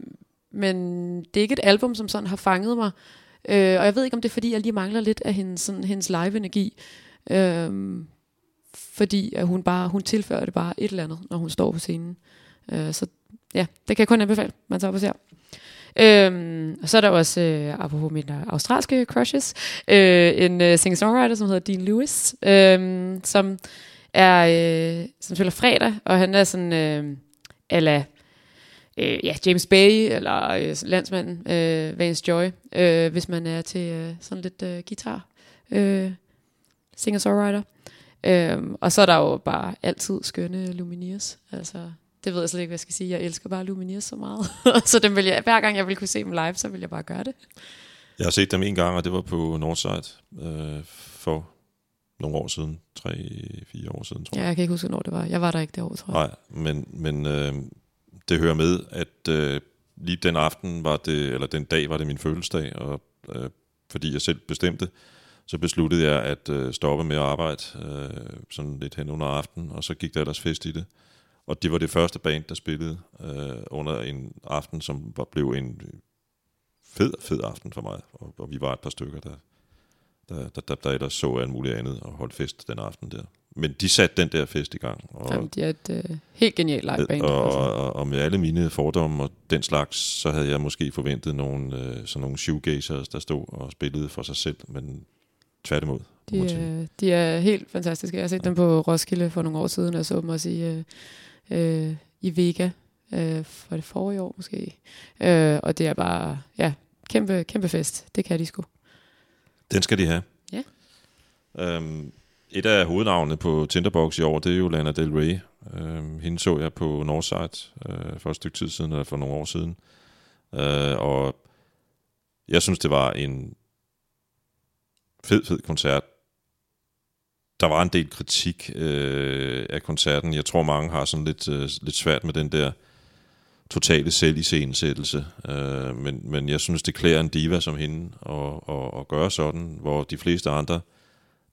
men det er ikke et album, som sådan har fanget mig. Øh, og jeg ved ikke, om det er, fordi jeg lige mangler lidt af hendes, sådan, hendes live-energi. Øh, fordi at hun bare hun tilfører det bare et eller andet, når hun står på scenen. Øh, så ja, det kan jeg kun anbefale, man tager op og ser. Øhm, og så er der også, øh, apropos mine øh, australske crushes, øh, en øh, singer-songwriter, som hedder Dean Lewis, øh, som er, øh, som spiller fredag, og han er sådan, øh, ala, øh, ja, James Bay, eller øh, landsmanden, øh, Vance Joy, øh, hvis man er til øh, sådan lidt øh, guitar, øh, singer-songwriter. Øh, og så er der jo bare altid skønne Lumineers, altså det ved jeg slet ikke, hvad jeg skal sige. Jeg elsker bare Lumineers så meget. så dem vil jeg, hver gang jeg vil kunne se dem live, så vil jeg bare gøre det. Jeg har set dem en gang, og det var på Northside øh, for nogle år siden. Tre-fire år siden, tror Ja, jeg. jeg kan ikke huske, hvornår det var. Jeg var der ikke det år, tror jeg. Nej, men, men øh, det hører med, at øh, lige den aften var det, eller den dag var det min fødselsdag, og øh, fordi jeg selv bestemte, så besluttede jeg at øh, stoppe med at arbejde øh, sådan lidt hen under aftenen, og så gik der ellers fest i det. Og det var det første band, der spillede øh, under en aften, som var, blev en fed, fed aften for mig. Og, og vi var et par stykker, der, der, der, der, der ellers så alt muligt andet og holdt fest den aften der. Men de satte den der fest i gang. Og, Jamen, de er et øh, helt genialt live band. og, altså. og, og med alle mine fordomme og den slags, så havde jeg måske forventet nogle, øh, sådan nogle shoegazers, der stod og spillede for sig selv, men tværtimod. De, øh, de er helt fantastiske. Jeg har set dem på Roskilde for nogle år siden, og så dem også i, øh, øh, i Vega øh, for det forrige år måske. Øh, og det er bare, ja, kæmpe, kæmpe fest. Det kan de sgu. Den skal de have. Ja. Øhm, et af hovednavnene på Tinderbox i år, det er jo Lana Del Rey. Øhm, hende så jeg på Northside øh, for et stykke tid siden, eller for nogle år siden. Øh, og jeg synes, det var en fed, fed koncert. Der var en del kritik øh, af koncerten. Jeg tror, mange har sådan lidt, øh, lidt svært med den der totale selviscenesættelse. Øh, men, men jeg synes, det klæder en diva som hende at, at, at gøre sådan, hvor de fleste andre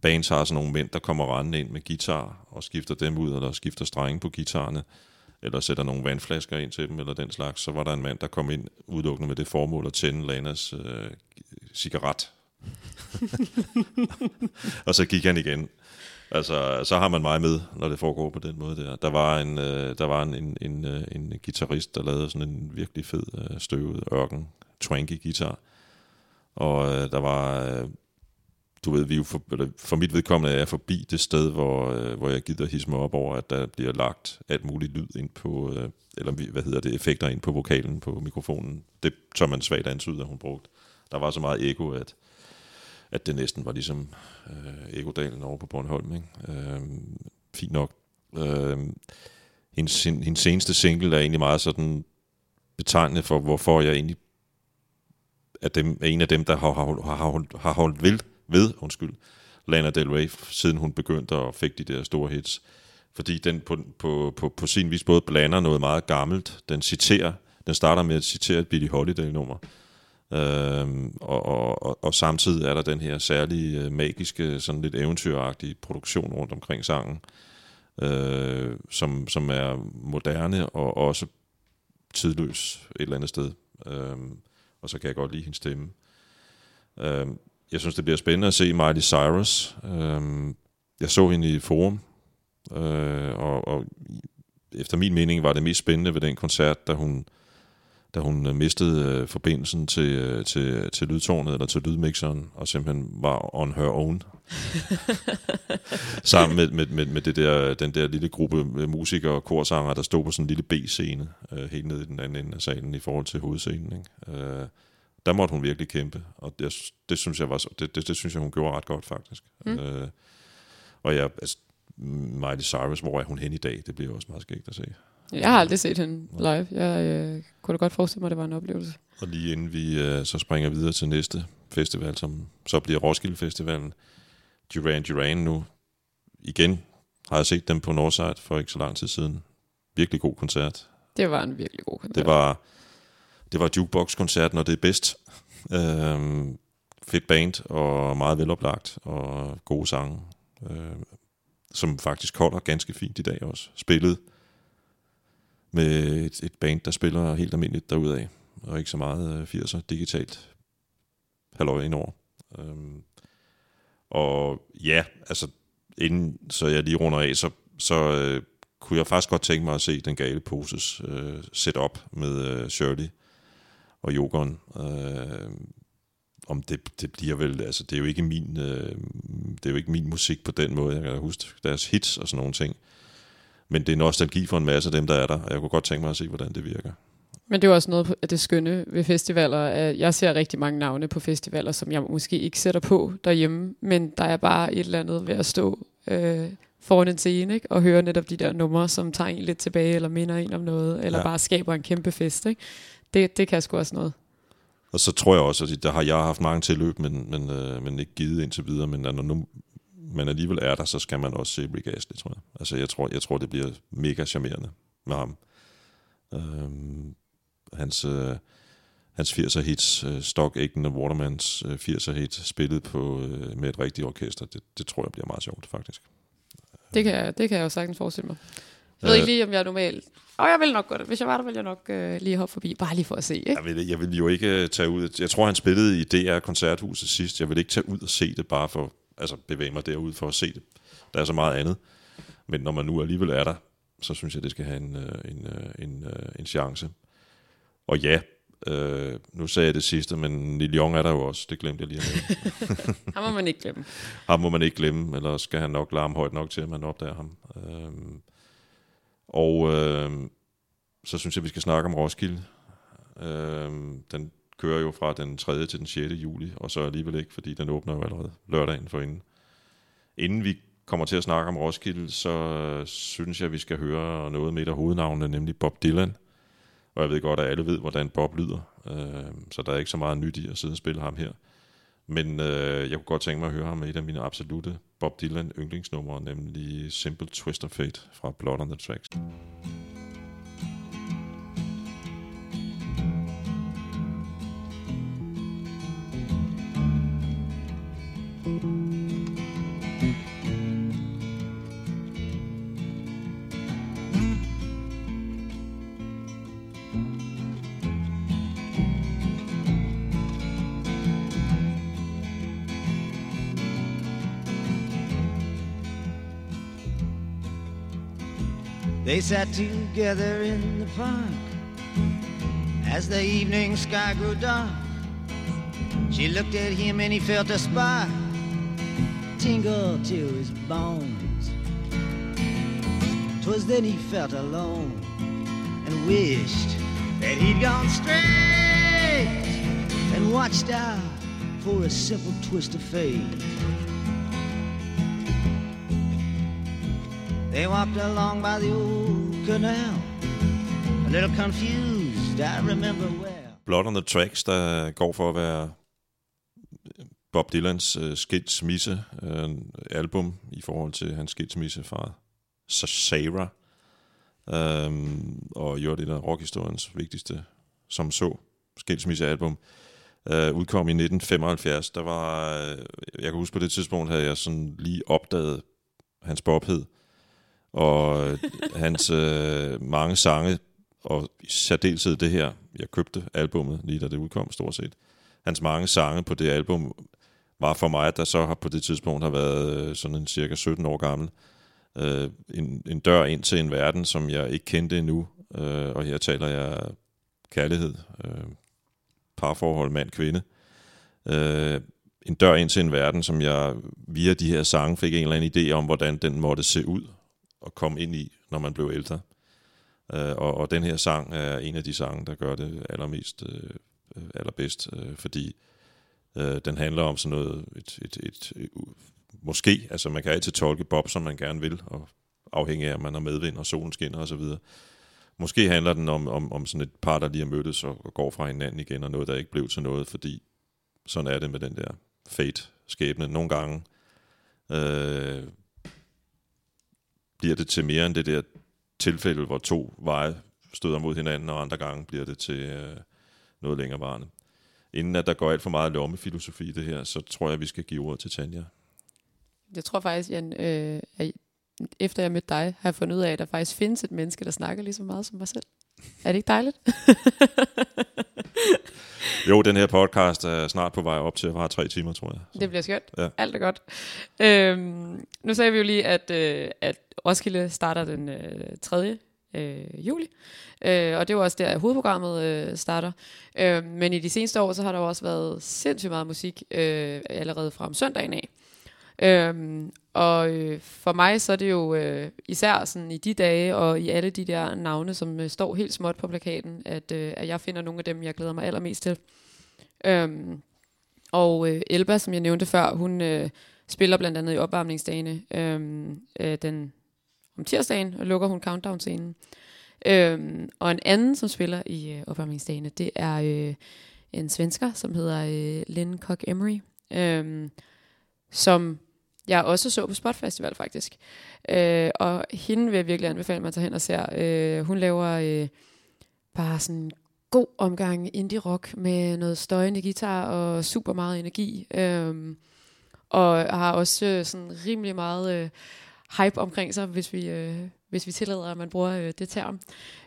bands har sådan nogle mænd, der kommer rendende ind med guitar og skifter dem ud, eller skifter strenge på guitarerne, eller sætter nogle vandflasker ind til dem, eller den slags. Så var der en mand, der kom ind udelukkende med det formål at tænde Lanas øh, cigaret. og så gik han igen. Altså, så har man mig med, når det foregår på den måde der. Der var en, øh, der var en, en, en, øh, en guitarist, der lavede sådan en virkelig fed, øh, støvet ørken, twanky guitar. Og øh, der var, øh, du ved, vi er jo for, eller for mit vedkommende er jeg forbi det sted, hvor, øh, hvor jeg gider hisse mig op over, at der bliver lagt alt muligt lyd ind på, øh, eller hvad hedder det, effekter ind på vokalen på mikrofonen. Det tør man svagt antyde, at hun brugte. Der var så meget ego, at at det næsten var ligesom øh, Ekodalen over på Bornholm. Ikke? Øh, fint nok. Øh, hendes, hendes seneste single er egentlig meget sådan betegnende for, hvorfor jeg egentlig er, dem, er en af dem, der har, har, har, holdt, har holdt ved, ved undskyld, Lana Del Rey, siden hun begyndte at fik de der store hits. Fordi den på, på, på, på sin vis både blander noget meget gammelt, den citerer, den starter med at citere et Billie Holiday-nummer, Øhm, og, og, og, og samtidig er der den her særlige øh, magiske, sådan lidt eventyragtige produktion rundt omkring sangen, øh, som, som er moderne og også tidløs et eller andet sted. Øhm, og så kan jeg godt lide hendes stemme. Øhm, jeg synes, det bliver spændende at se Miley Cyrus. Øhm, jeg så hende i forum, øh, og, og efter min mening var det mest spændende ved den koncert, da hun da hun øh, mistede øh, forbindelsen til, øh, til, til lydtårnet, eller til lydmixeren, og simpelthen var on her own. Sammen med, med, med, med det der, den der lille gruppe musikere og korsanger, der stod på sådan en lille B-scene, øh, helt nede i den anden ende af salen i forhold til hovedscenen. Ikke? Øh, der måtte hun virkelig kæmpe, og det, det, synes, jeg var, det, det, det synes jeg, hun gjorde ret godt, faktisk. Mm. Øh, og jeg, altså, Miley Cyrus, hvor er hun hen i dag? Det bliver også meget skægt at se. Jeg har aldrig set hende live. Jeg øh, kunne da godt forestille mig, at det var en oplevelse. Og lige inden vi øh, så springer videre til næste festival, som så bliver Roskilde Festivalen, Duran Duran nu. Igen har jeg set dem på Northside for ikke så lang tid siden. Virkelig god koncert. Det var en virkelig god koncert. Det var, det var jukebox-koncert, når det er bedst. Øhm, fedt band og meget veloplagt og gode sange, øh, som faktisk holder ganske fint i dag også. Spillet med et, et band, der spiller helt almindeligt derudaf, og ikke så meget øh, 80'er digitalt halløj indover. Øhm, og ja, altså inden så jeg lige runder af, så, så øh, kunne jeg faktisk godt tænke mig at se den gale poses øh, setup med øh, Shirley og Jokeren. Øh, om det, det bliver vel, altså det er jo ikke min, øh, det er jo ikke min musik på den måde. Jeg kan huske deres hits og sådan nogle ting. Men det er nostalgi for en masse af dem, der er der, og jeg kunne godt tænke mig at se, hvordan det virker. Men det er også noget af det skønne ved festivaler. at Jeg ser rigtig mange navne på festivaler, som jeg måske ikke sætter på derhjemme, men der er bare et eller andet ved at stå øh, foran en scene ikke? og høre netop de der numre, som tager en lidt tilbage, eller minder en om noget, eller ja. bare skaber en kæmpe fest. Ikke? Det, det kan sgu også noget. Og så tror jeg også, at der har jeg haft mange tilløb, men, men, øh, men ikke givet indtil videre. Men når nu man alligevel er der, så skal man også se Rick Astley, tror jeg. Altså, jeg tror, jeg tror det bliver mega charmerende med ham. Øhm, hans, øh, hans 80'er hits, øh, Stock, Aitken og Watermans øh, 80'er hits, spillet på, øh, med et rigtigt orkester, det, det tror jeg bliver meget sjovt, faktisk. Det kan, jeg, det kan jeg jo sagtens forestille mig. Jeg ved Øh. ikke lige, om jeg er normalt... Og jeg vil nok godt. Hvis jeg var der, ville jeg nok øh, lige hoppe forbi. Bare lige for at se, ikke? Jeg vil, jeg vil jo ikke øh, tage ud... Jeg tror, han spillede i DR Koncerthuset sidst. Jeg vil ikke tage ud og se det, bare for... Altså, bevæge mig derud for at se det. Der er så meget andet. Men når man nu alligevel er der, så synes jeg, det skal have en, øh, en, øh, en, øh, en chance. Og ja, øh, nu sagde jeg det sidste, men Neil Young er der jo også. Det glemte jeg lige. Ham må man ikke glemme. Ham må man ikke glemme, eller skal han nok larme højt nok til, at man opdager ham. Øhm, og øhm, så synes jeg, vi skal snakke om Roskilde. Øhm, den kører jo fra den 3. til den 6. juli, og så alligevel ikke, fordi den åbner jo allerede lørdagen for inden. Inden vi kommer til at snakke om Roskilde, så øh, synes jeg, vi skal høre noget med et af hovednavnene, nemlig Bob Dylan. Og jeg ved godt, at alle ved, hvordan Bob lyder, øh, så der er ikke så meget nyt i at sidde og spille ham her. Men øh, jeg kunne godt tænke mig at høre ham med et af mine absolute Bob Dylan yndlingsnumre, nemlig Simple Twist of Fate fra Blood on the Tracks. They sat together in the park as the evening sky grew dark. She looked at him and he felt a spark tingle to his bones. 'Twas then he felt alone and wished that he'd gone straight and watched out for a simple twist of fate. They walked along by the old canal, a little confused, I remember well. Blood on the Tracks, der går for at være Bob Dylans øh, skilsmisse øh, album i forhold til hans skilsmisse fra Sa- Sarah. Øhm, og jo, det er rockhistoriens vigtigste, som så, skilsmissealbum. Øh, udkom i 1975. Der var, øh, jeg kan huske på det tidspunkt, havde jeg sådan lige opdaget hans bobhed. Og øh, hans øh, mange sange, og i særdeleshed det her, jeg købte albummet lige da det udkom stort set. Hans mange sange på det album var for mig, der så har på det tidspunkt har været øh, sådan en cirka 17 år gammel, øh, en, en dør ind til en verden, som jeg ikke kendte endnu. Øh, og her taler jeg kærlighed, øh, parforhold, mand-kvinde. Øh, en dør ind til en verden, som jeg via de her sange fik en eller anden idé om, hvordan den måtte se ud og komme ind i, når man blev ældre. Øh, og, og den her sang er en af de sange, der gør det allermest øh, øh allerbedst, øh, fordi øh, Øh, den handler om sådan noget, et, et, et, et, måske, altså man kan altid tolke Bob, som man gerne vil, og afhængig af, om man har medvind og solen skinner og så videre. Måske handler den om, om, om sådan et par, der lige har mødtes og, og går fra hinanden igen, og noget, der ikke blev til noget, fordi sådan er det med den der fate-skæbne. Nogle gange øh, bliver det til mere end det der tilfælde, hvor to veje støder mod hinanden, og andre gange bliver det til øh, noget længerevarende. Inden at der går alt for meget lommefilosofi i det her, så tror jeg, vi skal give ordet til Tanja. Jeg tror faktisk, Jan, øh, at efter jeg mødte dig, har jeg fundet ud af, at der faktisk findes et menneske, der snakker lige så meget som mig selv. Er det ikke dejligt? Jo, den her podcast er snart på vej op til at vare tre timer, tror jeg. Så. Det bliver skønt. Ja. Alt er godt. Øhm, nu sagde vi jo lige, at, øh, at Roskilde starter den øh, 3. Øh, juli. Øh, og det var også der, hovedprogrammet øh, starter. Øh, men i de seneste år, så har der jo også været sindssygt meget musik øh, allerede fra om søndagen af. Øhm, og øh, for mig så er det jo øh, især sådan i de dage og i alle de der navne, som øh, står helt småt på plakaten, at, øh, at jeg finder nogle af dem, jeg glæder mig allermest til. Øhm, og øh, Elba, som jeg nævnte før, hun øh, spiller blandt andet i opvarmningsdagene øhm, øh, den, om tirsdagen, og lukker hun countdown-scenen. Øhm, og en anden, som spiller i øh, opvarmningsdagene, det er øh, en svensker, som hedder øh, Lynn Cock Emery, øhm, som jeg også så på Spot Festival faktisk. Øh, og hende vil jeg virkelig anbefale, at man tager hen og ser. Øh, hun laver øh, bare sådan en god omgang indie rock med noget støjende guitar og super meget energi. Øh, og har også øh, sådan rimelig meget øh, hype omkring sig, hvis vi, øh, hvis vi tillader, at man bruger øh, det term.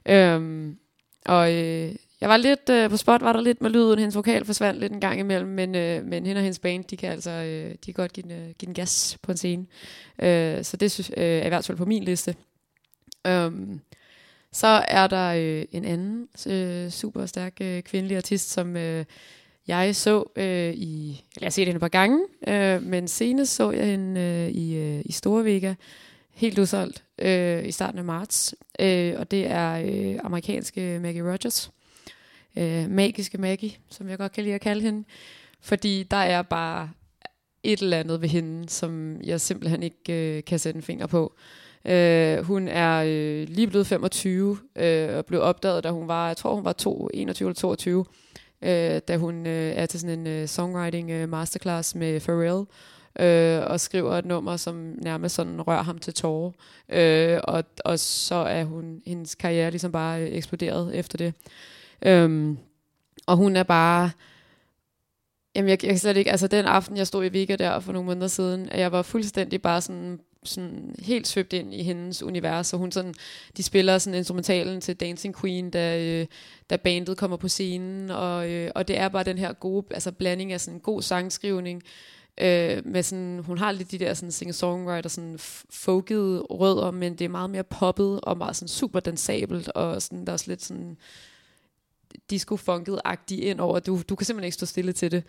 Øhm, og øh, jeg var lidt øh, på spot, var der lidt med lyden, hendes vokal forsvandt lidt en gang imellem, men, øh, men hende og hendes band, de kan altså øh, de kan godt give den, øh, give den gas på en scene. Øh, så det synes, øh, er i hvert fald på min liste. Øhm, så er der øh, en anden øh, super stærk øh, kvindelig artist, som øh, jeg så øh, i, eller jeg har set hende et par gange, øh, men senest så jeg hende øh, i, øh, i Store Vega, helt udsolgt øh, i starten af marts, øh, og det er øh, amerikanske Maggie Rogers øh, magiske Maggie, som jeg godt kan lide at kalde hende. Fordi der er bare et eller andet ved hende, som jeg simpelthen ikke øh, kan sætte en finger på. Øh, hun er øh, lige blevet 25 øh, og blev opdaget, da hun var, jeg tror hun var to, 21 eller 22, øh, da hun øh, er til sådan en øh, songwriting øh, masterclass med Pharrell, øh, og skriver et nummer, som nærmest sådan rører ham til tårer. Øh, og, og så er hun, hendes karriere ligesom bare øh, eksploderet efter det. Øhm, og hun er bare... Jamen, jeg, jeg kan slet ikke... Altså, den aften, jeg stod i Vega der for nogle måneder siden, at jeg var fuldstændig bare sådan sådan helt svøbt ind i hendes univers, og hun sådan, de spiller sådan instrumentalen til Dancing Queen, da, øh, da bandet kommer på scenen, og, øh, og det er bare den her gode, altså blanding af sådan en god sangskrivning, øh, med sådan, hun har lidt de der sådan singer-songwriter, sådan folkede rødder, men det er meget mere poppet, og meget sådan super dansabelt, og sådan, der er også lidt sådan, disco funket agtigt ind over. Du, du kan simpelthen ikke stå stille til det.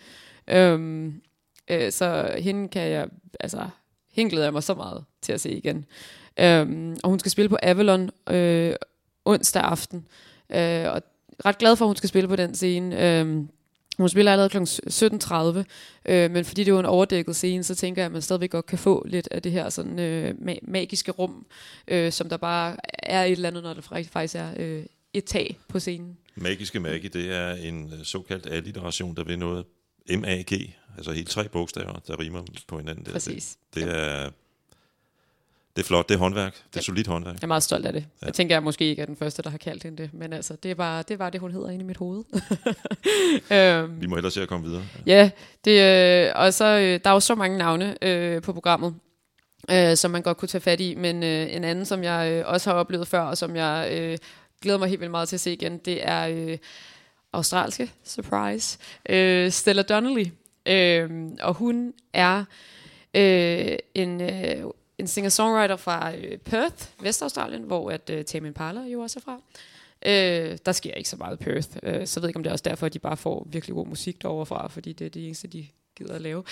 Øhm, øh, så hende kan jeg, altså, hende glæder jeg mig så meget til at se igen. Øhm, og hun skal spille på Avalon øh, onsdag aften. Øh, og ret glad for, at hun skal spille på den scene. Øhm, Hun spiller allerede kl. 17.30, øh, men fordi det er en overdækket scene, så tænker jeg, at man stadigvæk godt kan få lidt af det her sådan, øh, ma- magiske rum, øh, som der bare er et eller andet, når der faktisk er øh, et tag på scenen. Magiske Maggie, det er en øh, såkaldt alliteration, der vil noget MAG, altså helt tre bogstaver, der rimer på hinanden. Der. Præcis. Det, det er... Det er flot, det er håndværk. Det er solidt håndværk. Jeg er meget stolt af det. Ja. Ja. Jeg tænker, jeg måske ikke er den første, der har kaldt hende det, men altså, det er bare det, bare det hun hedder inde i mit hoved. øhm, Vi må ellers se at komme videre. Ja, det, øh, og så øh, der er jo så mange navne øh, på programmet, øh, som man godt kunne tage fat i, men øh, en anden, som jeg øh, også har oplevet før, og som jeg øh, glæder mig helt vildt meget til at se igen, det er øh, australske, surprise, øh, Stella Donnelly. Øh, og hun er øh, en, øh, en singer-songwriter fra øh, Perth, Vestaustralien, hvor at øh, Tame Impala jo også er fra. Øh, der sker ikke så meget i Perth, øh, så jeg ved ikke, om det er også derfor, at de bare får virkelig god musik derovre fra, fordi det er det eneste, de gider at lave.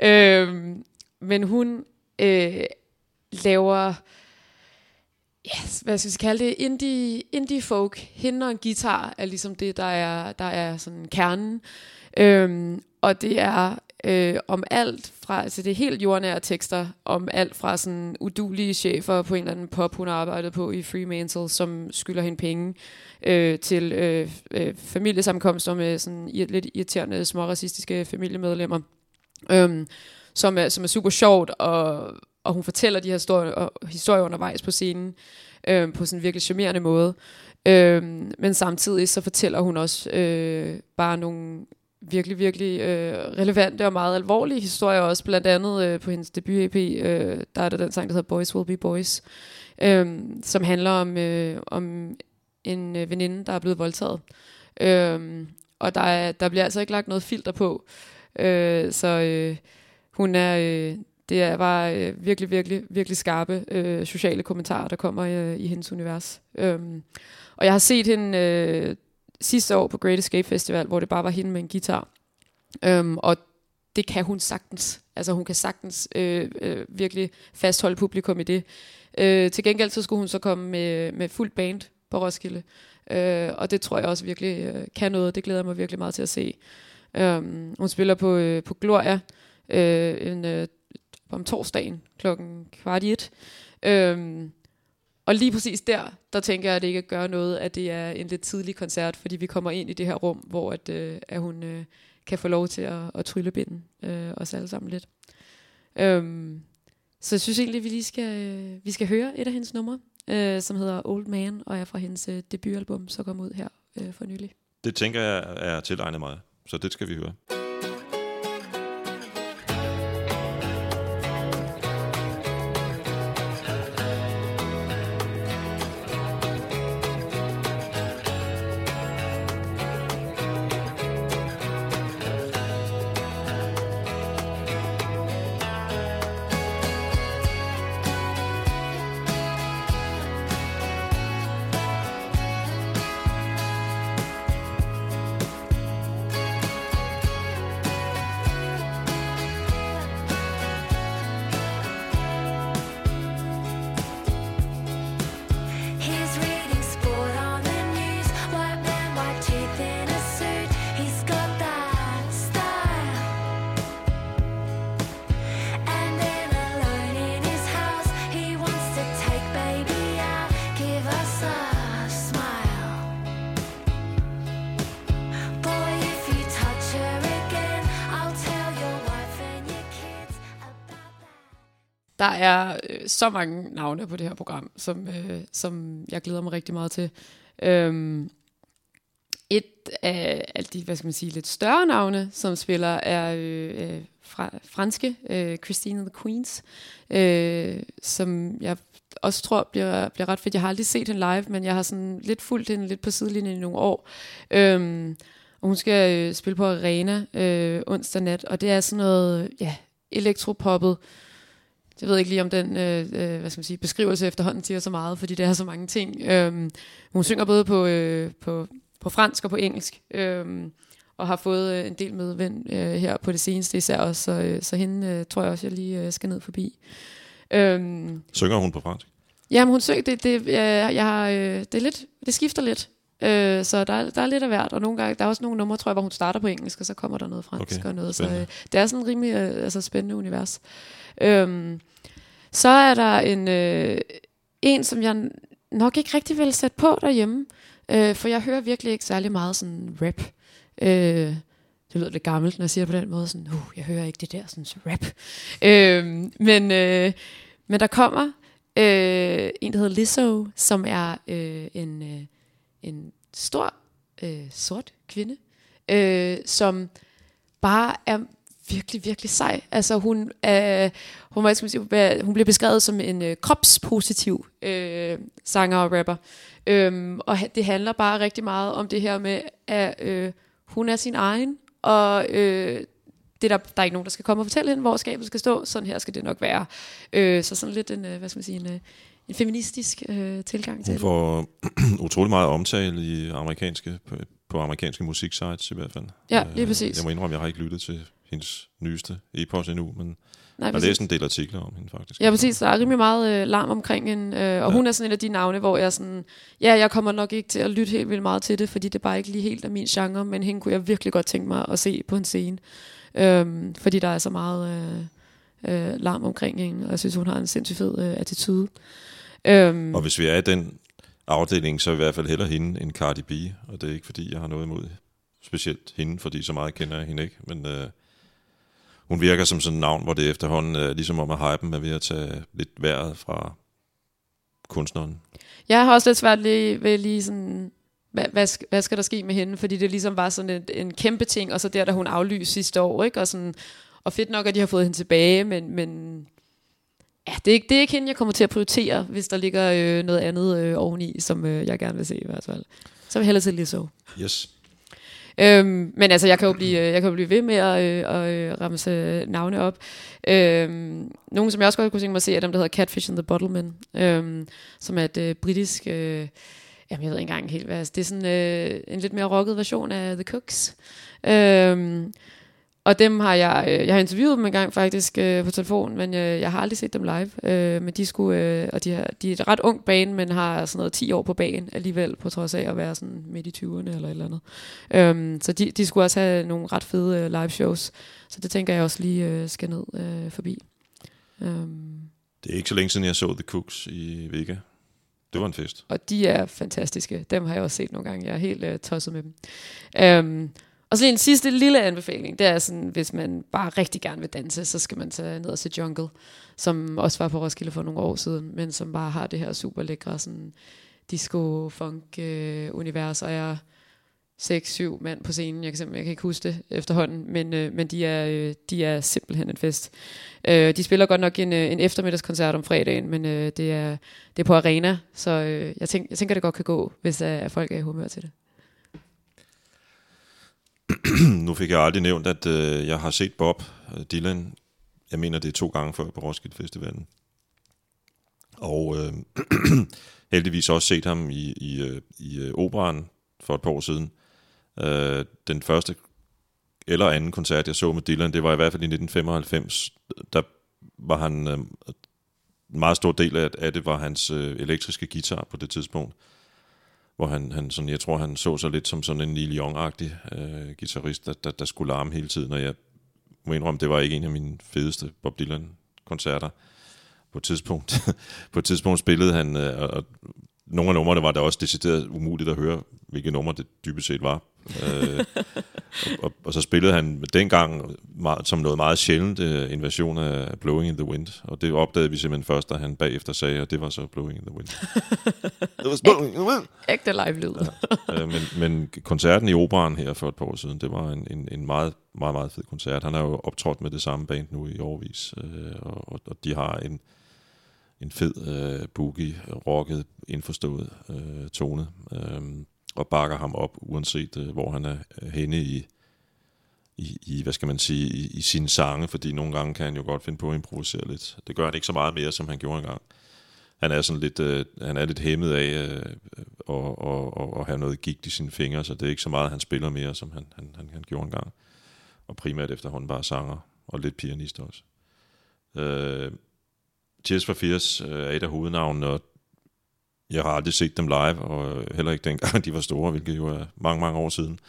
Øh, men hun øh, laver, yes, hvad skal vi kalde det, indie, indie folk. Hende og en guitar er ligesom det, der er, der er sådan kernen. Øh, og det er øh, om alt fra, altså det er helt jordnære tekster, om alt fra sådan udulige chefer på en eller anden pop, hun har arbejdet på i Fremantle, som skylder hende penge, øh, til øh, øh, familiesamkomster med sådan lidt irriterende, små racistiske familiemedlemmer, øhm, som, er, som er super sjovt, og, og hun fortæller de her historier, og, historier undervejs på scenen, øh, på sådan en virkelig charmerende måde. Øh, men samtidig så fortæller hun også øh, bare nogle virkelig, virkelig øh, relevante og meget alvorlige historier også, blandt andet øh, på hendes debut-EP, øh, der er der den sang, der hedder Boys Will Be Boys, øh, som handler om, øh, om en øh, veninde, der er blevet voldtaget. Øh, og der, er, der bliver altså ikke lagt noget filter på, øh, så øh, hun er... Øh, det er bare øh, virkelig, virkelig, virkelig skarpe øh, sociale kommentarer, der kommer øh, i hendes univers. Øhm, og jeg har set hende øh, sidste år på Great Escape Festival, hvor det bare var hende med en guitar. Øhm, og det kan hun sagtens. Altså hun kan sagtens øh, øh, virkelig fastholde publikum i det. Øh, til gengæld så skulle hun så komme med, med fuld band på Roskilde. Øh, og det tror jeg også virkelig øh, kan noget. Det glæder jeg mig virkelig meget til at se. Um, hun spiller på, øh, på Gloria øh, en, øh, om torsdagen klokken kvart i et. Øh, og lige præcis der, der tænker jeg, at det ikke gør noget, at det er en lidt tidlig koncert, fordi vi kommer ind i det her rum, hvor at, øh, at hun øh, kan få lov til at, at trylle binden øh, os alle sammen lidt. Øhm, så jeg synes egentlig, at vi lige skal, øh, vi skal høre et af hendes numre, øh, som hedder Old Man, og er fra hendes øh, debutalbum, så kom ud her øh, for nylig. Det tænker jeg er tilegnet mig, så det skal vi høre. Der er øh, så mange navne på det her program, som, øh, som jeg glæder mig rigtig meget til. Øhm, et af alle de, hvad skal man sige, lidt større navne, som spiller, er øh, øh fra, franske øh, Christine and the Queens, øh, som jeg også tror bliver, bliver ret fedt. Jeg har aldrig set hende live, men jeg har sådan lidt fulgt hende lidt på sidelinjen i nogle år. Øhm, og hun skal øh, spille på Arena øh, onsdag nat, og det er sådan noget, ja, elektropoppet, jeg ved ikke lige, om den øh, øh, hvad skal man sige, beskrivelse efterhånden siger så meget, fordi det er så mange ting. Øhm, hun synger både på, øh, på, på fransk og på engelsk, øhm, og har fået øh, en del medvind øh, her på det seneste især også, så, øh, så hende øh, tror jeg også, jeg lige øh, skal ned forbi. Øhm, Synger hun på fransk? Jamen hun synger, det, det, øh, jeg har, øh, det, er lidt, det skifter lidt. Øh, så der, er- der er lidt af hvert, og nogle gange, der er også nogle numre, tror jeg, hvor hun starter på engelsk, og så kommer der noget fransk Okay, og noget. Så øh, det er sådan en rimelig øh, altså, spændende univers. Øhm, så er der en, øh, en, som jeg nok ikke rigtig vil sætte på derhjemme, øh, for jeg hører virkelig ikke særlig meget sådan rap. Øh, det lyder lidt gammelt, når jeg siger det på den måde, sådan, uh, jeg hører ikke det der sådan rap. Øh, men, øh, men der kommer øh, en, der hedder Lizzo, som er øh, en, øh, en stor øh, sort kvinde, øh, som bare er virkelig, virkelig sej. Altså hun, er, hun, hvad skal sige, hun bliver beskrevet som en øh, kropspositiv øh, sanger og rapper. Øhm, og det handler bare rigtig meget om det her med, at øh, hun er sin egen, og øh, det der, der er ikke nogen, der skal komme og fortælle hende, hvor skabet skal stå. Sådan her skal det nok være. Øh, så sådan lidt en, øh, hvad skal man sige, en, øh, en feministisk øh, tilgang til Hun det. får utrolig meget omtale i amerikanske, på, på amerikanske musiksites i hvert fald. Ja, Øh, lige præcis. Jeg må indrømme, jeg har ikke lyttet til hendes nyeste epos endnu, men Nej, jeg har læst en del artikler om hende faktisk. Ja, præcis. Der er rimelig meget øh, larm omkring hende. Øh, og ja. hun er sådan en af de navne, hvor jeg sådan... Ja, jeg kommer nok ikke til at lytte helt vildt meget til det, fordi det er bare ikke lige helt af min genre, men hende kunne jeg virkelig godt tænke mig at se på en scene. Øhm, fordi der er så meget øh, øh, larm omkring hende, og jeg synes, hun har en sindssygt fed øh, attitude. Øhm, Og hvis vi er i den afdeling, så er i hvert fald heller hende end Cardi B, og det er ikke fordi, jeg har noget imod specielt hende, fordi så meget kender jeg hende ikke, men øh, hun virker som sådan et navn, hvor det efterhånden er ligesom om at hypen er ved at tage lidt vejret fra kunstneren. Jeg har også lidt svært lige, ved lige sådan, hvad, hvad, hvad skal der ske med hende? Fordi det ligesom var sådan en, en kæmpe ting, og så der, da hun aflyste sidste år, ikke? Og, sådan, og fedt nok, at de har fået hende tilbage, men, men ja, det, er ikke, det er ikke hende, jeg kommer til at prioritere, hvis der ligger øh, noget andet øh, oveni, som øh, jeg gerne vil se i hvert fald. Så vil jeg hellere til Lizzo. Yes. Øhm, men altså, jeg kan jo blive, øh, jeg kan jo blive ved med at, øh, at øh, ramse øh, navne op. Øhm, nogle, som jeg også godt kunne tænke mig at se, er dem, der hedder Catfish and the Bottlemen, øhm, som er et øh, britisk... Øh, jamen, jeg ved ikke engang helt, hvad det er. sådan øh, en lidt mere rocket version af The Cooks. Øhm, og dem har jeg, øh, jeg har interviewet dem en gang faktisk øh, på telefon, men øh, jeg har aldrig set dem live. Øh, men de skulle, øh, og de, har, de er et ret ung bane, men har sådan noget 10 år på banen alligevel, på trods af at være sådan midt i 20'erne eller et eller andet. Øhm, så de, de skulle også have nogle ret fede øh, live shows, så det tænker jeg også lige øh, skal ned øh, forbi. Øhm, Det er ikke så længe siden, jeg så The Cooks i Vega. Det var en fest. og de er fantastiske. Dem har jeg også set nogle gange. Jeg er helt øh, tosset med dem. Øhm, og så lige en sidste lille anbefaling, det er sådan, hvis man bare rigtig gerne vil danse, så skal man tage ned og se Jungle, som også var på Roskilde for nogle år siden, men som bare har det her super lækre sådan disco-funk-univers, øh, og jeg er 6-7 mand på scenen, jeg kan simpelthen jeg kan ikke huske det efterhånden, men, øh, men de, er, øh, de er simpelthen en fest. Øh, de spiller godt nok en, øh, en eftermiddagskoncert om fredagen, men øh, det, er, det er på arena, så øh, jeg, tænker, jeg tænker, det godt kan gå, hvis øh, folk er i humør til det. nu fik jeg aldrig nævnt, at øh, jeg har set Bob øh, Dylan, jeg mener det er to gange før på Roskilde Festivalen. Og øh, heldigvis også set ham i, i, øh, i øh, operan for et par år siden. Øh, den første eller anden koncert, jeg så med Dylan, det var i hvert fald i 1995. Der var han, øh, en meget stor del af, af det var hans øh, elektriske guitar på det tidspunkt hvor han, han sådan, jeg tror, han så sig lidt som sådan en Neil Young-agtig øh, guitarist, der, der, der skulle larme hele tiden, og jeg må indrømme, det var ikke en af mine fedeste Bob Dylan-koncerter. På et tidspunkt, på et tidspunkt spillede han, øh, og nogle af numrene var der også decideret umuligt at høre, hvilke numre det dybest set var. øh, og, og, og så spillede han dengang meget, som noget meget sjældent øh, en version af Blowing in the Wind, og det opdagede vi simpelthen først, da han bagefter sagde, at det var så Blowing in the Wind. It was blowing in the wind. Ægte live-lyd. Ja. øh, men, men koncerten i operan her for et par år siden, det var en, en, en meget, meget, meget fed koncert. Han har jo optrådt med det samme band nu i årvis, øh, og, og, og de har en, en fed øh, boogie, rocket, indforstået øh, tone, øh, og bakker ham op, uanset øh, hvor han er øh, henne i, i, i, hvad skal man sige, i, i sine sange, fordi nogle gange kan han jo godt finde på at improvisere lidt. Det gør han ikke så meget mere, som han gjorde engang. Han er sådan lidt, øh, han er lidt hæmmet af øh, og, og, at, have noget gigt i sine fingre, så det er ikke så meget, han spiller mere, som han, han, han, han gjorde engang. Og primært efterhånden bare sanger, og lidt pianist også. Øh, Tears for Fears øh, er et af hovednavnene, og jeg har aldrig set dem live, og heller ikke dengang de var store, hvilket jo er mange, mange år siden.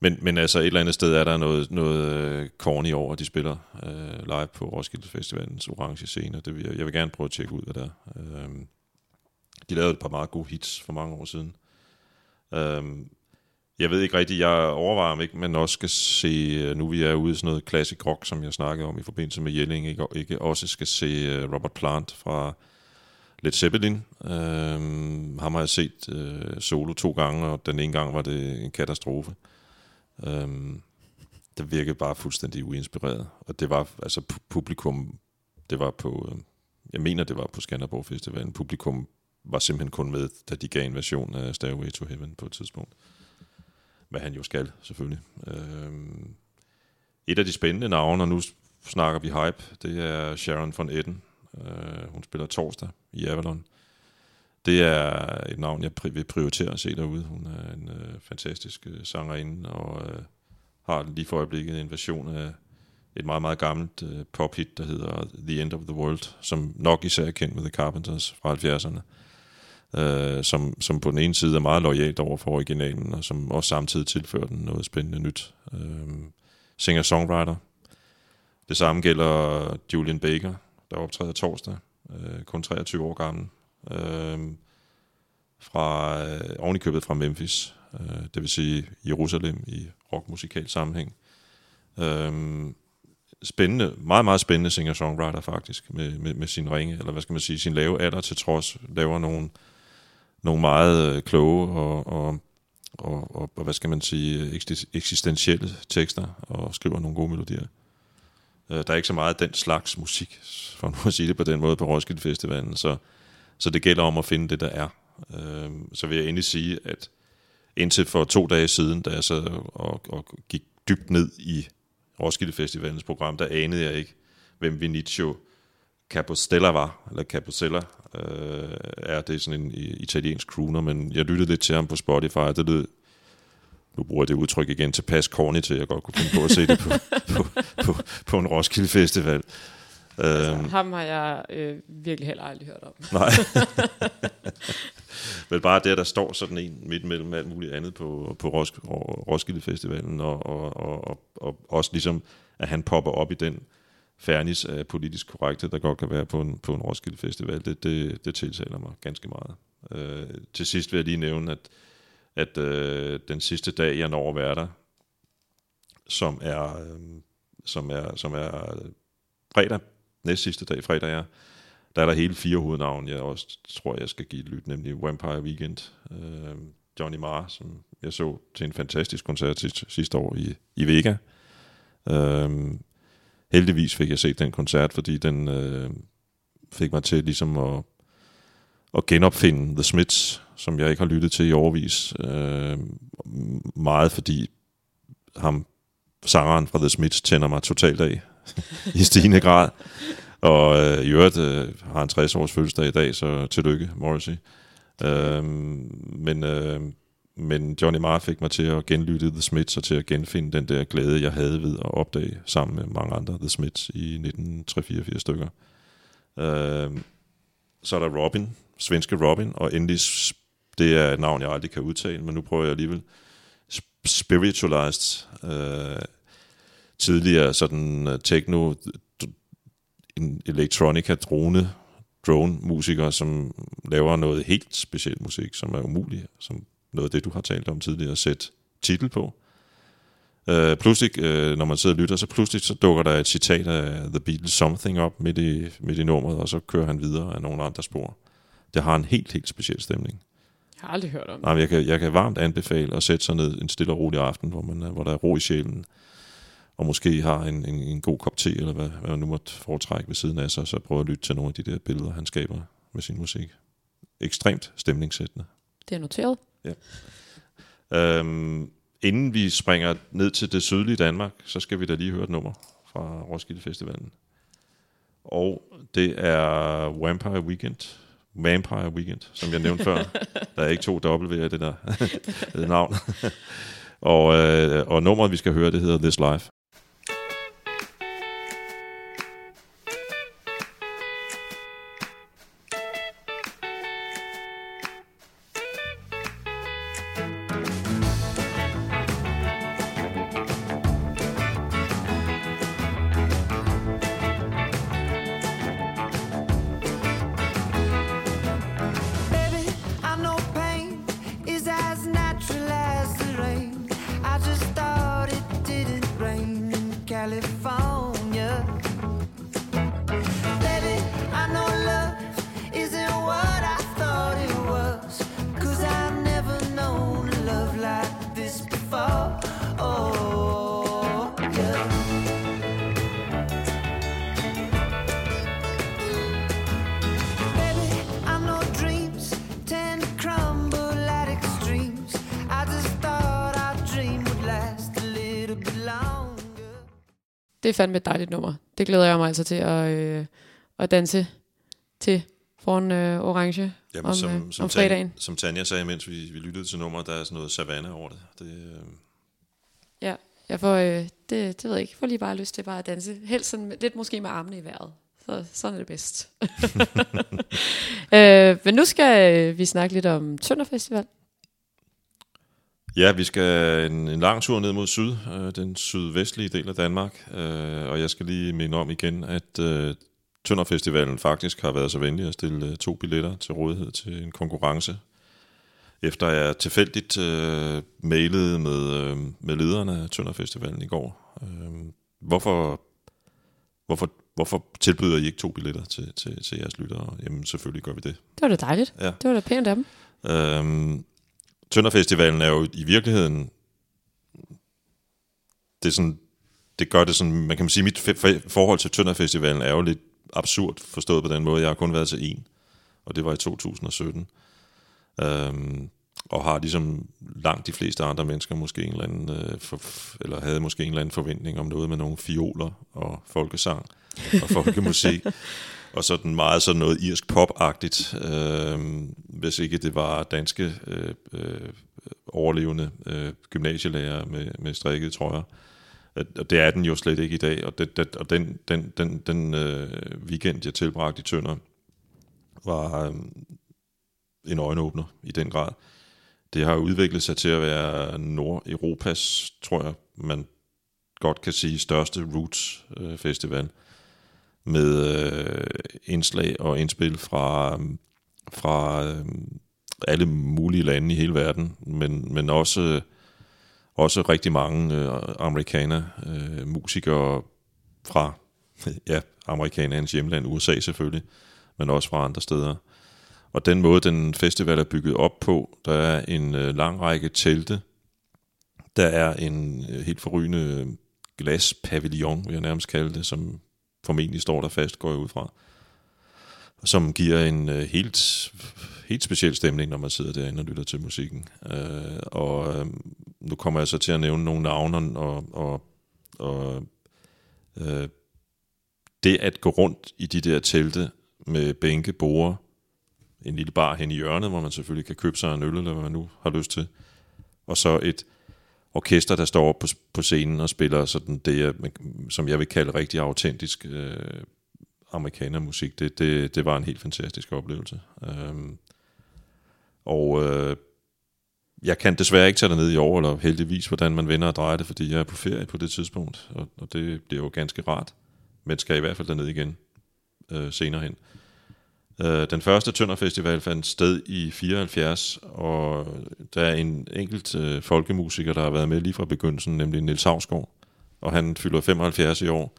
Men, men altså et eller andet sted er der noget, noget øh, corny over, at de spiller øh, live på Roskilde Festivalens orange scene. Det vil jeg, jeg vil gerne prøve at tjekke ud, hvad der er. Øh, de lavede et par meget gode hits for mange år siden. Øh, jeg ved ikke rigtigt, jeg overvejer om ikke, men også skal se, øh, nu vi er ude i sådan noget classic rock, som jeg snakkede om i forbindelse med Jelling, ikke, ikke også skal se øh, Robert Plant fra Led Zeppelin. Øhm, ham har jeg set øh, solo to gange, og den ene gang var det en katastrofe. Øhm, det virkede bare fuldstændig uinspireret. Og det var, altså publikum, det var på, øh, jeg mener det var på Skanderborg Festivalen, publikum var simpelthen kun med, da de gav en version af Stairway to Heaven på et tidspunkt. Hvad han jo skal, selvfølgelig. Øhm, et af de spændende navne, og nu snakker vi hype, det er Sharon von Etten. Øh, hun spiller torsdag i Avalon. Det er et navn, jeg pri- vil prioritere at se derude. Hun er en øh, fantastisk øh, sangerinde, og øh, har lige for øjeblikket en version af et meget, meget gammelt øh, pophit, der hedder The End of the World, som nok især er kendt med The Carpenters fra 70'erne. Øh, øh, som, som på den ene side er meget lojalt over for originalen, og som også samtidig tilfører den noget spændende nyt. Øh, Singer-songwriter. Det samme gælder Julian Baker, der optræder torsdag, øh, kun 23 år gammel, øh, fra, øh, ovenikøbet fra Memphis, øh, det vil sige Jerusalem i rockmusikal sammenhæng. Øh, spændende, meget, meget spændende singer-songwriter faktisk, med, med, med sin ringe, eller hvad skal man sige, sin lave alder til trods, laver nogle, nogle meget øh, kloge og, og, og, og, og, hvad skal man sige, eksistentielle tekster, og skriver nogle gode melodier. Øh, Der er ikke så meget af den slags musik, for nu at sige det på den måde, på Roskilde Festivalen, så, så det gælder om at finde det, der er. Øh, Så vil jeg endelig sige, at indtil for to dage siden, da jeg sad og, og gik dybt ned i Roskilde Festivalens program, der anede jeg ikke, hvem Vinicio Capostella var, eller Capostella øh, er. Det er sådan en italiensk crooner, men jeg lyttede lidt til ham på Spotify, og det lød, nu bruger jeg det udtryk igen, tilpas corny til, jeg godt kunne finde på at se det på, på, på, på en Roskilde Festival. Øhm, Ham har jeg øh, virkelig heller aldrig hørt om. Nej. Men bare det, at der står sådan en midt mellem alt muligt andet på, på Ros- Roskilde Festivalen, og, og, og, og, og også ligesom, at han popper op i den fernis af politisk korrekthed, der godt kan være på en, på en Roskilde Festival, det, det, det tiltaler mig ganske meget. Øh, til sidst vil jeg lige nævne, at, at øh, den sidste dag, jeg når at være der, som er, øh, som er, som er fredag, næst sidste dag, fredag er, der er der hele fire hovednavne, jeg også tror, jeg skal give et lyt, nemlig Vampire Weekend, øh, Johnny Marr, som jeg så til en fantastisk koncert sidste, sidste år i, i Vega. Øh, heldigvis fik jeg set den koncert, fordi den øh, fik mig til ligesom at, at genopfinde The Smiths, som jeg ikke har lyttet til i overvis. Øh, meget fordi ham, sangeren fra The Smiths, tænder mig totalt af i stigende grad. Og øh, i øvrigt øh, har han 60 års fødselsdag i dag, så tillykke, Morrissey. Øh, men, øh, men Johnny Marr fik mig til at genlytte The Smiths og til at genfinde den der glæde, jeg havde ved at opdage sammen med mange andre The Smiths i 1984 stykker. Øh, så er der Robin, svenske Robin, og endelig, det er et navn, jeg aldrig kan udtale, men nu prøver jeg alligevel. Spiritualized, øh, tidligere sådan øh, techno, en elektronika drone, drone musiker, som laver noget helt specielt musik, som er umuligt, som noget af det, du har talt om tidligere, at sætte titel på. Øh, pludselig, øh, når man sidder og lytter, så pludselig så dukker der et citat af The Beatles Something op midt i, midt i nummeret, og så kører han videre af nogle andre spor. Det har en helt, helt speciel stemning. Jeg har aldrig hørt om det. Nej, men jeg kan, jeg kan varmt anbefale at sætte sig ned en stille og rolig aften, hvor, man, er- hvor der er ro i sjælen, og måske har en, en, en god kop te, eller hvad, hvad man nu måtte foretrække ved siden af sig, så prøve at lytte til nogle af de der billeder, han skaber med sin musik. Ekstremt stemningssættende. Det er noteret. Øhm, inden vi springer ned til det sydlige Danmark, så skal vi da lige høre et nummer fra Roskilde Festivalen. Og det er Vampire Weekend. Vampire Weekend, som jeg nævnte før. Der er ikke to W af det der det navn. og, øh, og nummeret, vi skal høre, det hedder This Life. phone. Det er fandme et dejligt nummer. Det glæder jeg mig altså til at, øh, at danse til foran øh, Orange Jamen, om, som, øh, som, om fredagen. som Tanja sagde, mens vi, vi lyttede til nummeret, der er sådan noget savanne over det. det øh, Ja, jeg får, øh, det, det ved jeg ikke, jeg får lige bare lyst til bare at danse. Helst sådan, lidt måske med armene i vejret. Så, sådan er det bedst. øh, men nu skal øh, vi snakke lidt om Tønder Festival. Ja, vi skal en, en lang tur ned mod syd, øh, den sydvestlige del af Danmark, øh, og jeg skal lige minde om igen, at øh, Tønderfestivalen faktisk har været så venlig at stille øh, to billetter til rådighed til en konkurrence. Efter jeg tilfældigt øh, mailede med, øh, med lederne af Tønderfestivalen i går. Øh, hvorfor, hvorfor, hvorfor tilbyder I ikke to billetter til, til, til jeres lyttere? Jamen selvfølgelig gør vi det. Det var da dejligt. Ja. Det var da pænt af dem. Øhm, Tønderfestivalen er jo i virkeligheden, det, er sådan, det gør det sådan, man kan sige, mit forhold til Tønderfestivalen er jo lidt absurd forstået på den måde. Jeg har kun været til en, og det var i 2017. Øhm, og har ligesom langt de fleste andre mennesker måske en eller anden, øh, for, eller havde måske en eller anden forventning om noget med nogle fioler og folkesang og folkemusik. og sådan meget sådan noget irsk popagtigt, øh, hvis ikke det var danske øh, øh, overlevende øh, gymnasielærer med, med strikkede trøjer. Og det er den jo slet ikke i dag, og, det, det, og den, den, den, den øh, weekend, jeg tilbragte i Tønder, var øh, en øjenåbner i den grad. Det har udviklet sig til at være Nordeuropas, tror jeg, man godt kan sige, største Roots øh, festival med øh, indslag og indspil fra, fra øh, alle mulige lande i hele verden, men, men også, også rigtig mange øh, amerikaner, øh, musikere fra ja, amerikanernes hjemland, USA selvfølgelig, men også fra andre steder. Og den måde, den festival er bygget op på, der er en øh, lang række telte, der er en øh, helt forrygende øh, glaspavillon, vil jeg nærmest kalde det, som formentlig står der fast, går jeg ud fra. Som giver en øh, helt, helt speciel stemning, når man sidder derinde og lytter til musikken. Øh, og øh, nu kommer jeg så til at nævne nogle navne, og, og, og øh, det at gå rundt i de der telte med bænke, borde, en lille bar hen i hjørnet, hvor man selvfølgelig kan købe sig en øl, eller hvad man nu har lyst til, og så et orkester, der står på, på scenen og spiller sådan det, jeg, som jeg vil kalde rigtig autentisk øh, amerikanermusik. Det, det, det var en helt fantastisk oplevelse. Øhm, og øh, jeg kan desværre ikke tage det ned i år, eller heldigvis, hvordan man vender og drejer det, fordi jeg er på ferie på det tidspunkt, og, og det bliver jo ganske rart, men skal i hvert fald derned igen øh, senere hen. Øh, Øh, den første Tønderfestival fandt sted i 74, og der er en enkelt øh, folkemusiker, der har været med lige fra begyndelsen, nemlig Nils Havsgaard, og han fylder 75 i år.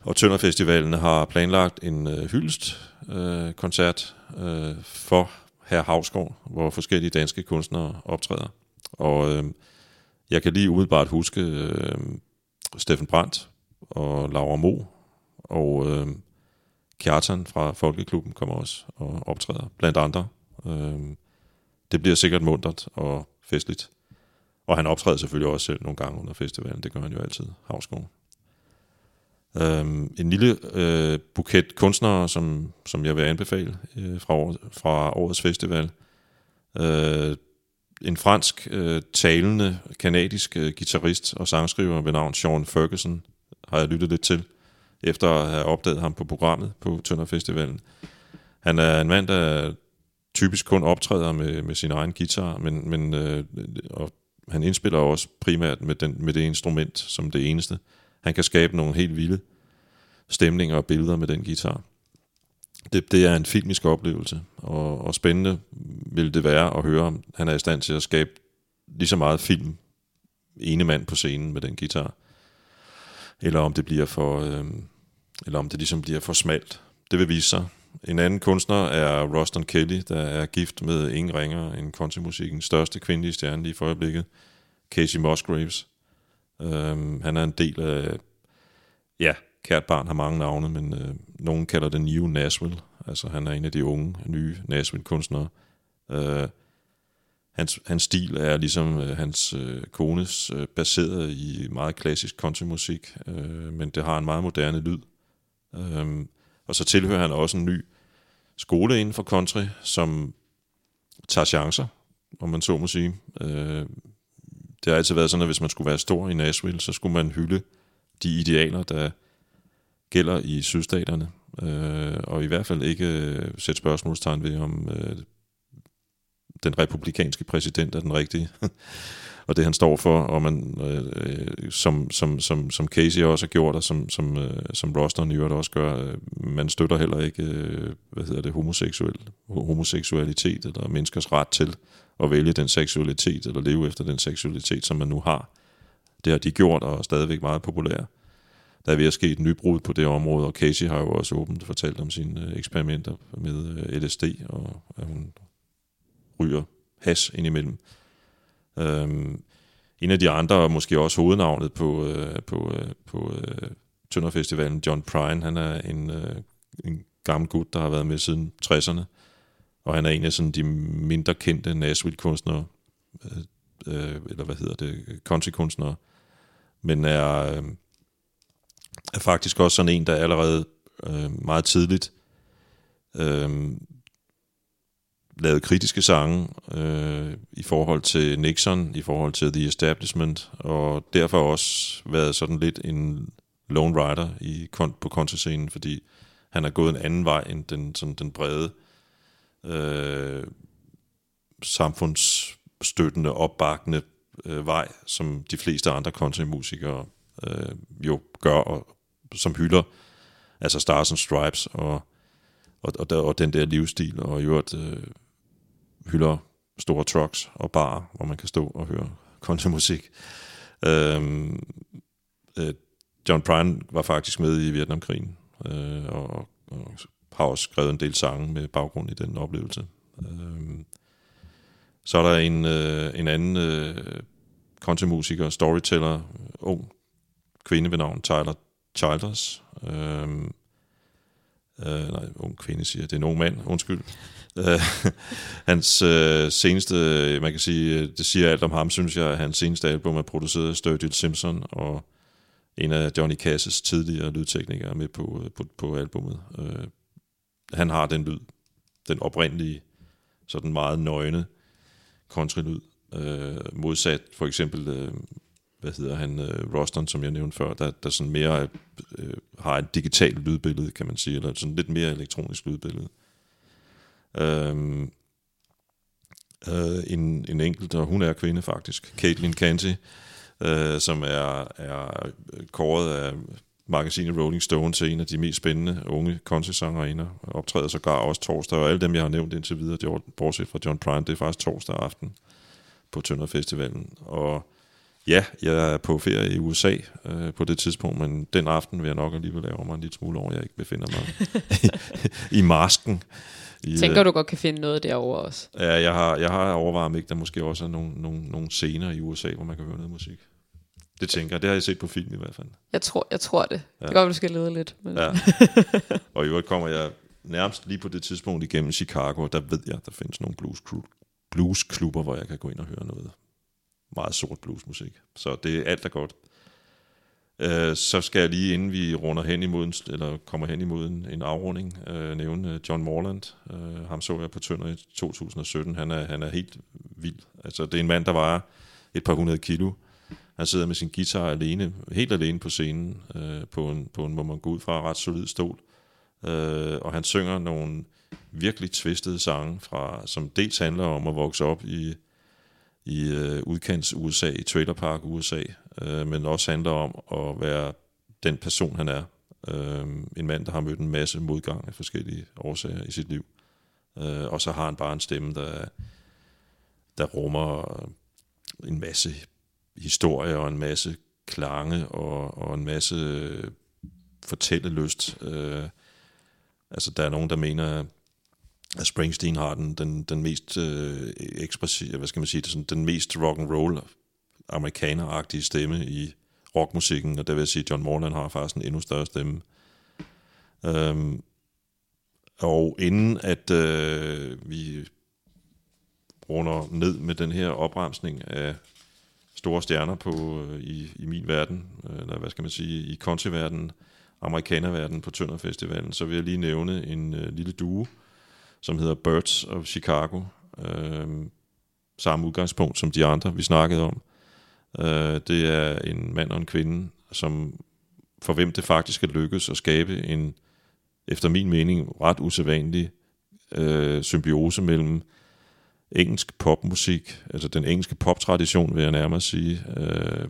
Og Tønderfestivalen har planlagt en øh, hyldest øh, koncert øh, for herr Havsgaard, hvor forskellige danske kunstnere optræder. Og øh, jeg kan lige umiddelbart huske øh, Steffen Brandt og Laura Mo og øh, Kjartan fra Folkeklubben kommer også og optræder, blandt andre. Øhm, det bliver sikkert muntert og festligt. Og han optræder selvfølgelig også selv nogle gange under festivalen, det gør han jo altid, Havsgaard. Øhm, en lille øh, buket kunstnere, som, som jeg vil anbefale øh, fra, år, fra årets festival. Øh, en fransk øh, talende, kanadisk øh, guitarist og sangskriver ved navn Sean Ferguson har jeg lyttet lidt til efter at have opdaget ham på programmet på Tønder Festivalen. Han er en mand, der typisk kun optræder med, med sin egen guitar, men, men øh, og han indspiller også primært med, den, med det instrument som det eneste. Han kan skabe nogle helt vilde stemninger og billeder med den guitar. Det, det er en filmisk oplevelse, og, og spændende vil det være at høre, om han er i stand til at skabe lige så meget film ene mand på scenen med den guitar eller om det bliver for, øh, eller om det ligesom bliver for smalt. Det vil vise sig. En anden kunstner er Roston Kelly, der er gift med ingen ringer end countrymusikkens største kvindelige stjerne lige for øjeblikket, Casey Musgraves. Øh, han er en del af, ja, kært barn har mange navne, men øh, nogen kalder det New Nashville. Altså han er en af de unge, nye Nashville-kunstnere. Øh, hans, hans stil er ligesom øh, hans øh, kones øh, baseret i meget klassisk countrymusik, øh, men det har en meget moderne lyd. Øh, og så tilhører han også en ny skole inden for country, som tager chancer, om man så må sige. Øh, det har altid været sådan, at hvis man skulle være stor i Nashville, så skulle man hylde de idealer, der gælder i sydstaterne, øh, og i hvert fald ikke øh, sætte spørgsmålstegn ved, om øh, den republikanske præsident er den rigtige, og det han står for, og man, øh, som, som, som, som Casey også har gjort, og som, som, øh, som Roston i øvrigt også gør, øh, man støtter heller ikke, øh, hvad hedder det, homoseksuel, homoseksualitet, eller menneskers ret til at vælge den seksualitet, eller leve efter den seksualitet, som man nu har. Det har de gjort, og er stadigvæk meget populære. Der er ved at ske et nybrud på det område, og Casey har jo også åbent fortalt om sine øh, eksperimenter med øh, LSD, og at hun ryger has indimellem. Øhm, en af de andre, og måske også hovednavnet på, øh, på, øh, på øh, Tønderfestivalen, John Prine, han er en, øh, en gammel gut, der har været med siden 60'erne, og han er en af sådan de mindre kendte Nashville-kunstnere, øh, øh, eller hvad hedder det, country-kunstnere, men er, øh, er faktisk også sådan en, der allerede øh, meget tidligt øh, lavet kritiske sange øh, i forhold til Nixon, i forhold til The Establishment, og derfor også været sådan lidt en lone rider i, på countryscenen, fordi han har gået en anden vej end den, sådan den brede øh, samfundsstøttende, opbakkende øh, vej, som de fleste andre countrymusikere øh, jo gør, og som hylder altså Stars and Stripes og, og, og, der, og den der livsstil, og i øvrigt øh, hylder store trucks og bar, hvor man kan stå og høre countrymusik. Øhm, øh, John Prine var faktisk med i Vietnamkrigen, øh, og, og har også skrevet en del sange med baggrund i den oplevelse. Øhm, så er der en, øh, en anden øh, countrymusiker, storyteller, ung kvinde ved navn Tyler Childers. Øhm, øh, nej, ung kvinde siger, det er en ung mand, undskyld. Øh, hans øh, seneste, man kan sige, øh, det siger alt om ham, synes jeg, at hans seneste album er produceret af Sturgill Simpson, og en af Johnny Casses tidligere lydteknikere med på, øh, på, på albumet. Øh, han har den lyd, den oprindelige, sådan meget nøgne countrylyd, øh, modsat for eksempel, øh, hvad hedder han, øh, Roston, som jeg nævnte før, der, der sådan mere øh, har et digitalt lydbillede, kan man sige, eller sådan lidt mere elektronisk lydbillede. Øhm, øh, en, en enkelt, og hun er kvinde faktisk, Caitlin Canty, øh, som er, er kåret af magasinet Rolling Stone til en af de mest spændende unge country-sangerinder, optræder sågar også torsdag, og alle dem, jeg har nævnt indtil videre, bortset fra John Prine, det er faktisk torsdag aften på Tønder Festivalen. Og ja, jeg er på ferie i USA øh, på det tidspunkt, men den aften vil jeg nok alligevel lave mig en lille smule over, jeg ikke befinder mig i, i masken. I, Tænker du godt kan finde noget derovre også? Ja, jeg har, jeg har overvejet, om ikke der måske også er nogle, nogle, nogle scener i USA, hvor man kan høre noget musik. Det tænker jeg. Det har jeg set på film i hvert fald. Jeg tror, jeg tror det. Ja. Det går, du skal lede lidt. Men... Ja. og i øvrigt kommer jeg nærmest lige på det tidspunkt igennem Chicago, der ved jeg, der findes nogle blues bluesklubber, hvor jeg kan gå ind og høre noget meget sort bluesmusik. Så det er alt er godt. Øh, så skal jeg lige, inden vi runder hen imod en, eller kommer hen imod en, en afrunding, øh, nævne øh, John Morland. Øh, ham så jeg på Tønder i 2017. Han er, han er helt vild. Altså, det er en mand, der vejer et par hundrede kilo. Han sidder med sin guitar alene, helt alene på scenen, øh, på, en, på en, må man gå ud fra, ret solid stol. Øh, og han synger nogle virkelig tvistede sange, fra, som dels handler om at vokse op i, i øh, udkants USA, i trailerpark USA, øh, men også handler om at være den person, han er. Øh, en mand, der har mødt en masse modgang af forskellige årsager i sit liv. Øh, og så har han bare en stemme, der, der rummer en masse historie og en masse klange og, og en masse fortællelyst. Øh, altså, der er nogen, der mener, Springsteen har den, den, den mest øh, ekspressive, hvad skal man sige, det, sådan, den mest rock and roll amerikaneragtige stemme i rockmusikken, og der vil jeg sige, at John Morland har faktisk en endnu større stemme. Øhm, og inden at øh, vi runder ned med den her opremsning af store stjerner på øh, i, i min verden, øh, eller hvad skal man sige, i countryverdenen, amerikanerverdenen på Tønderfestivalen, så vil jeg lige nævne en øh, lille duo, som hedder Birds of Chicago. Øh, samme udgangspunkt som de andre, vi snakkede om. Øh, det er en mand og en kvinde, som for hvem det faktisk er lykkedes at skabe en, efter min mening, ret usædvanlig øh, symbiose mellem engelsk popmusik, altså den engelske poptradition, vil jeg nærmere sige, øh,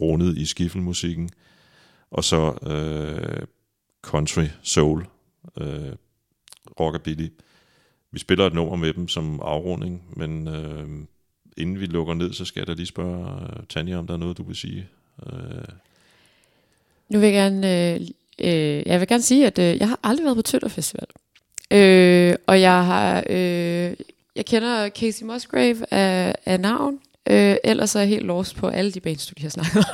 rundet i skiffelmusikken, og så øh, country, soul, øh, rockabilly. Vi spiller et nummer med dem som afrunding, men øh, inden vi lukker ned, så skal jeg da lige spørge uh, Tanja, om der er noget, du vil sige. Uh... Nu vil jeg gerne, øh, øh, jeg vil gerne sige, at øh, jeg har aldrig været på Tønder Festival. Øh, og jeg har, øh, jeg kender Casey Musgrave af, af navn. Øh, ellers er jeg helt lost på alle de lige har snakket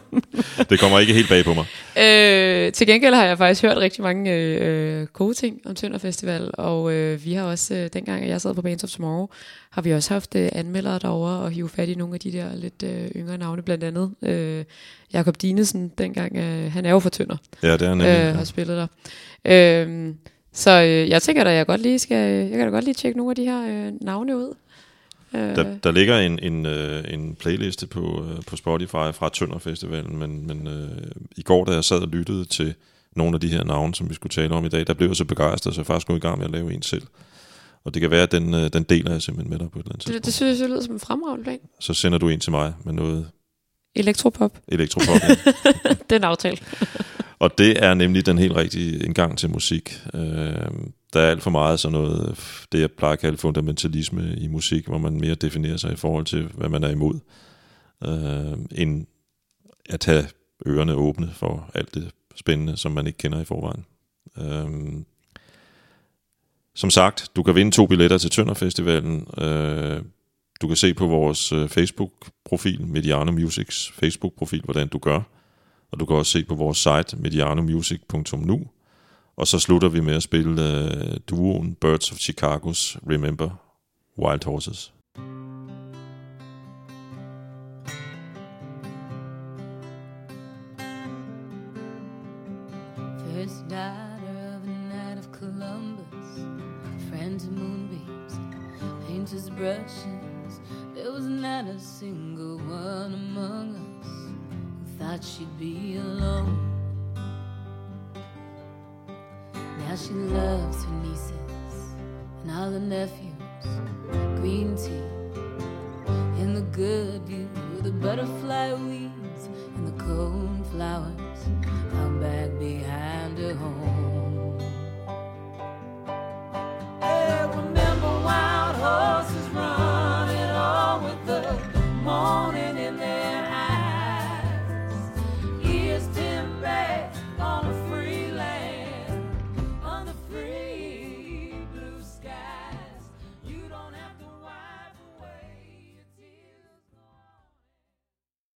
om. det kommer ikke helt bag på mig. øh, til gengæld har jeg faktisk hørt rigtig mange øh, gode ting om Tønder Festival, og øh, vi har også, øh, dengang jeg sad på Bands of Tomorrow, har vi også haft øh, anmeldere derovre og hive fat i nogle af de der lidt øh, yngre navne, blandt andet øh, Jakob Dinesen, dengang, øh, han er jo fra Tønder, Ja, det er nemlig. øh, ja. har spillet der. Øh, så øh, jeg tænker da, jeg godt lige skal, jeg kan da godt lige tjekke nogle af de her øh, navne ud. Øh, Der, der ligger en, en, øh, en playliste på, øh, på Spotify fra Tønder Festivalen, men, men øh, i går, da jeg sad og lyttede til nogle af de her navne, som vi skulle tale om i dag, der blev jeg så begejstret, så jeg faktisk gået i gang med at lave en selv. Og det kan være, at den, den deler jeg simpelthen med dig på et eller andet det, tidspunkt. det synes jeg lyder som en fremragende plan. Så sender du en til mig med noget Elektropop, elektropop. ja. det er en aftale. Og det er nemlig den helt rigtige indgang til musik. Øh, der er alt for meget sådan noget, øh, det jeg plejer at kalde fundamentalisme i musik, hvor man mere definerer sig i forhold til, hvad man er imod, øh, end at have ørerne åbne for alt det spændende, som man ikke kender i forvejen. Øh, som sagt, du kan vinde to billetter til Tønderfestivalen. Øh, du kan se på vores øh, Facebook-profil, Mediano Musics Facebook-profil, hvordan du gør. Og du kan også se på vores site, medianomusic.nu. Og så slutter vi med at spille øh, duoen Birds of Chicago's Remember Wild Horses. First daughter of a knight of Columbus, friend to moonbeams, brushes. There was not a single one among us who thought she'd be alone. She loves her nieces and all her nephews, green tea and the good view, the butterfly weeds and the cone flowers out back behind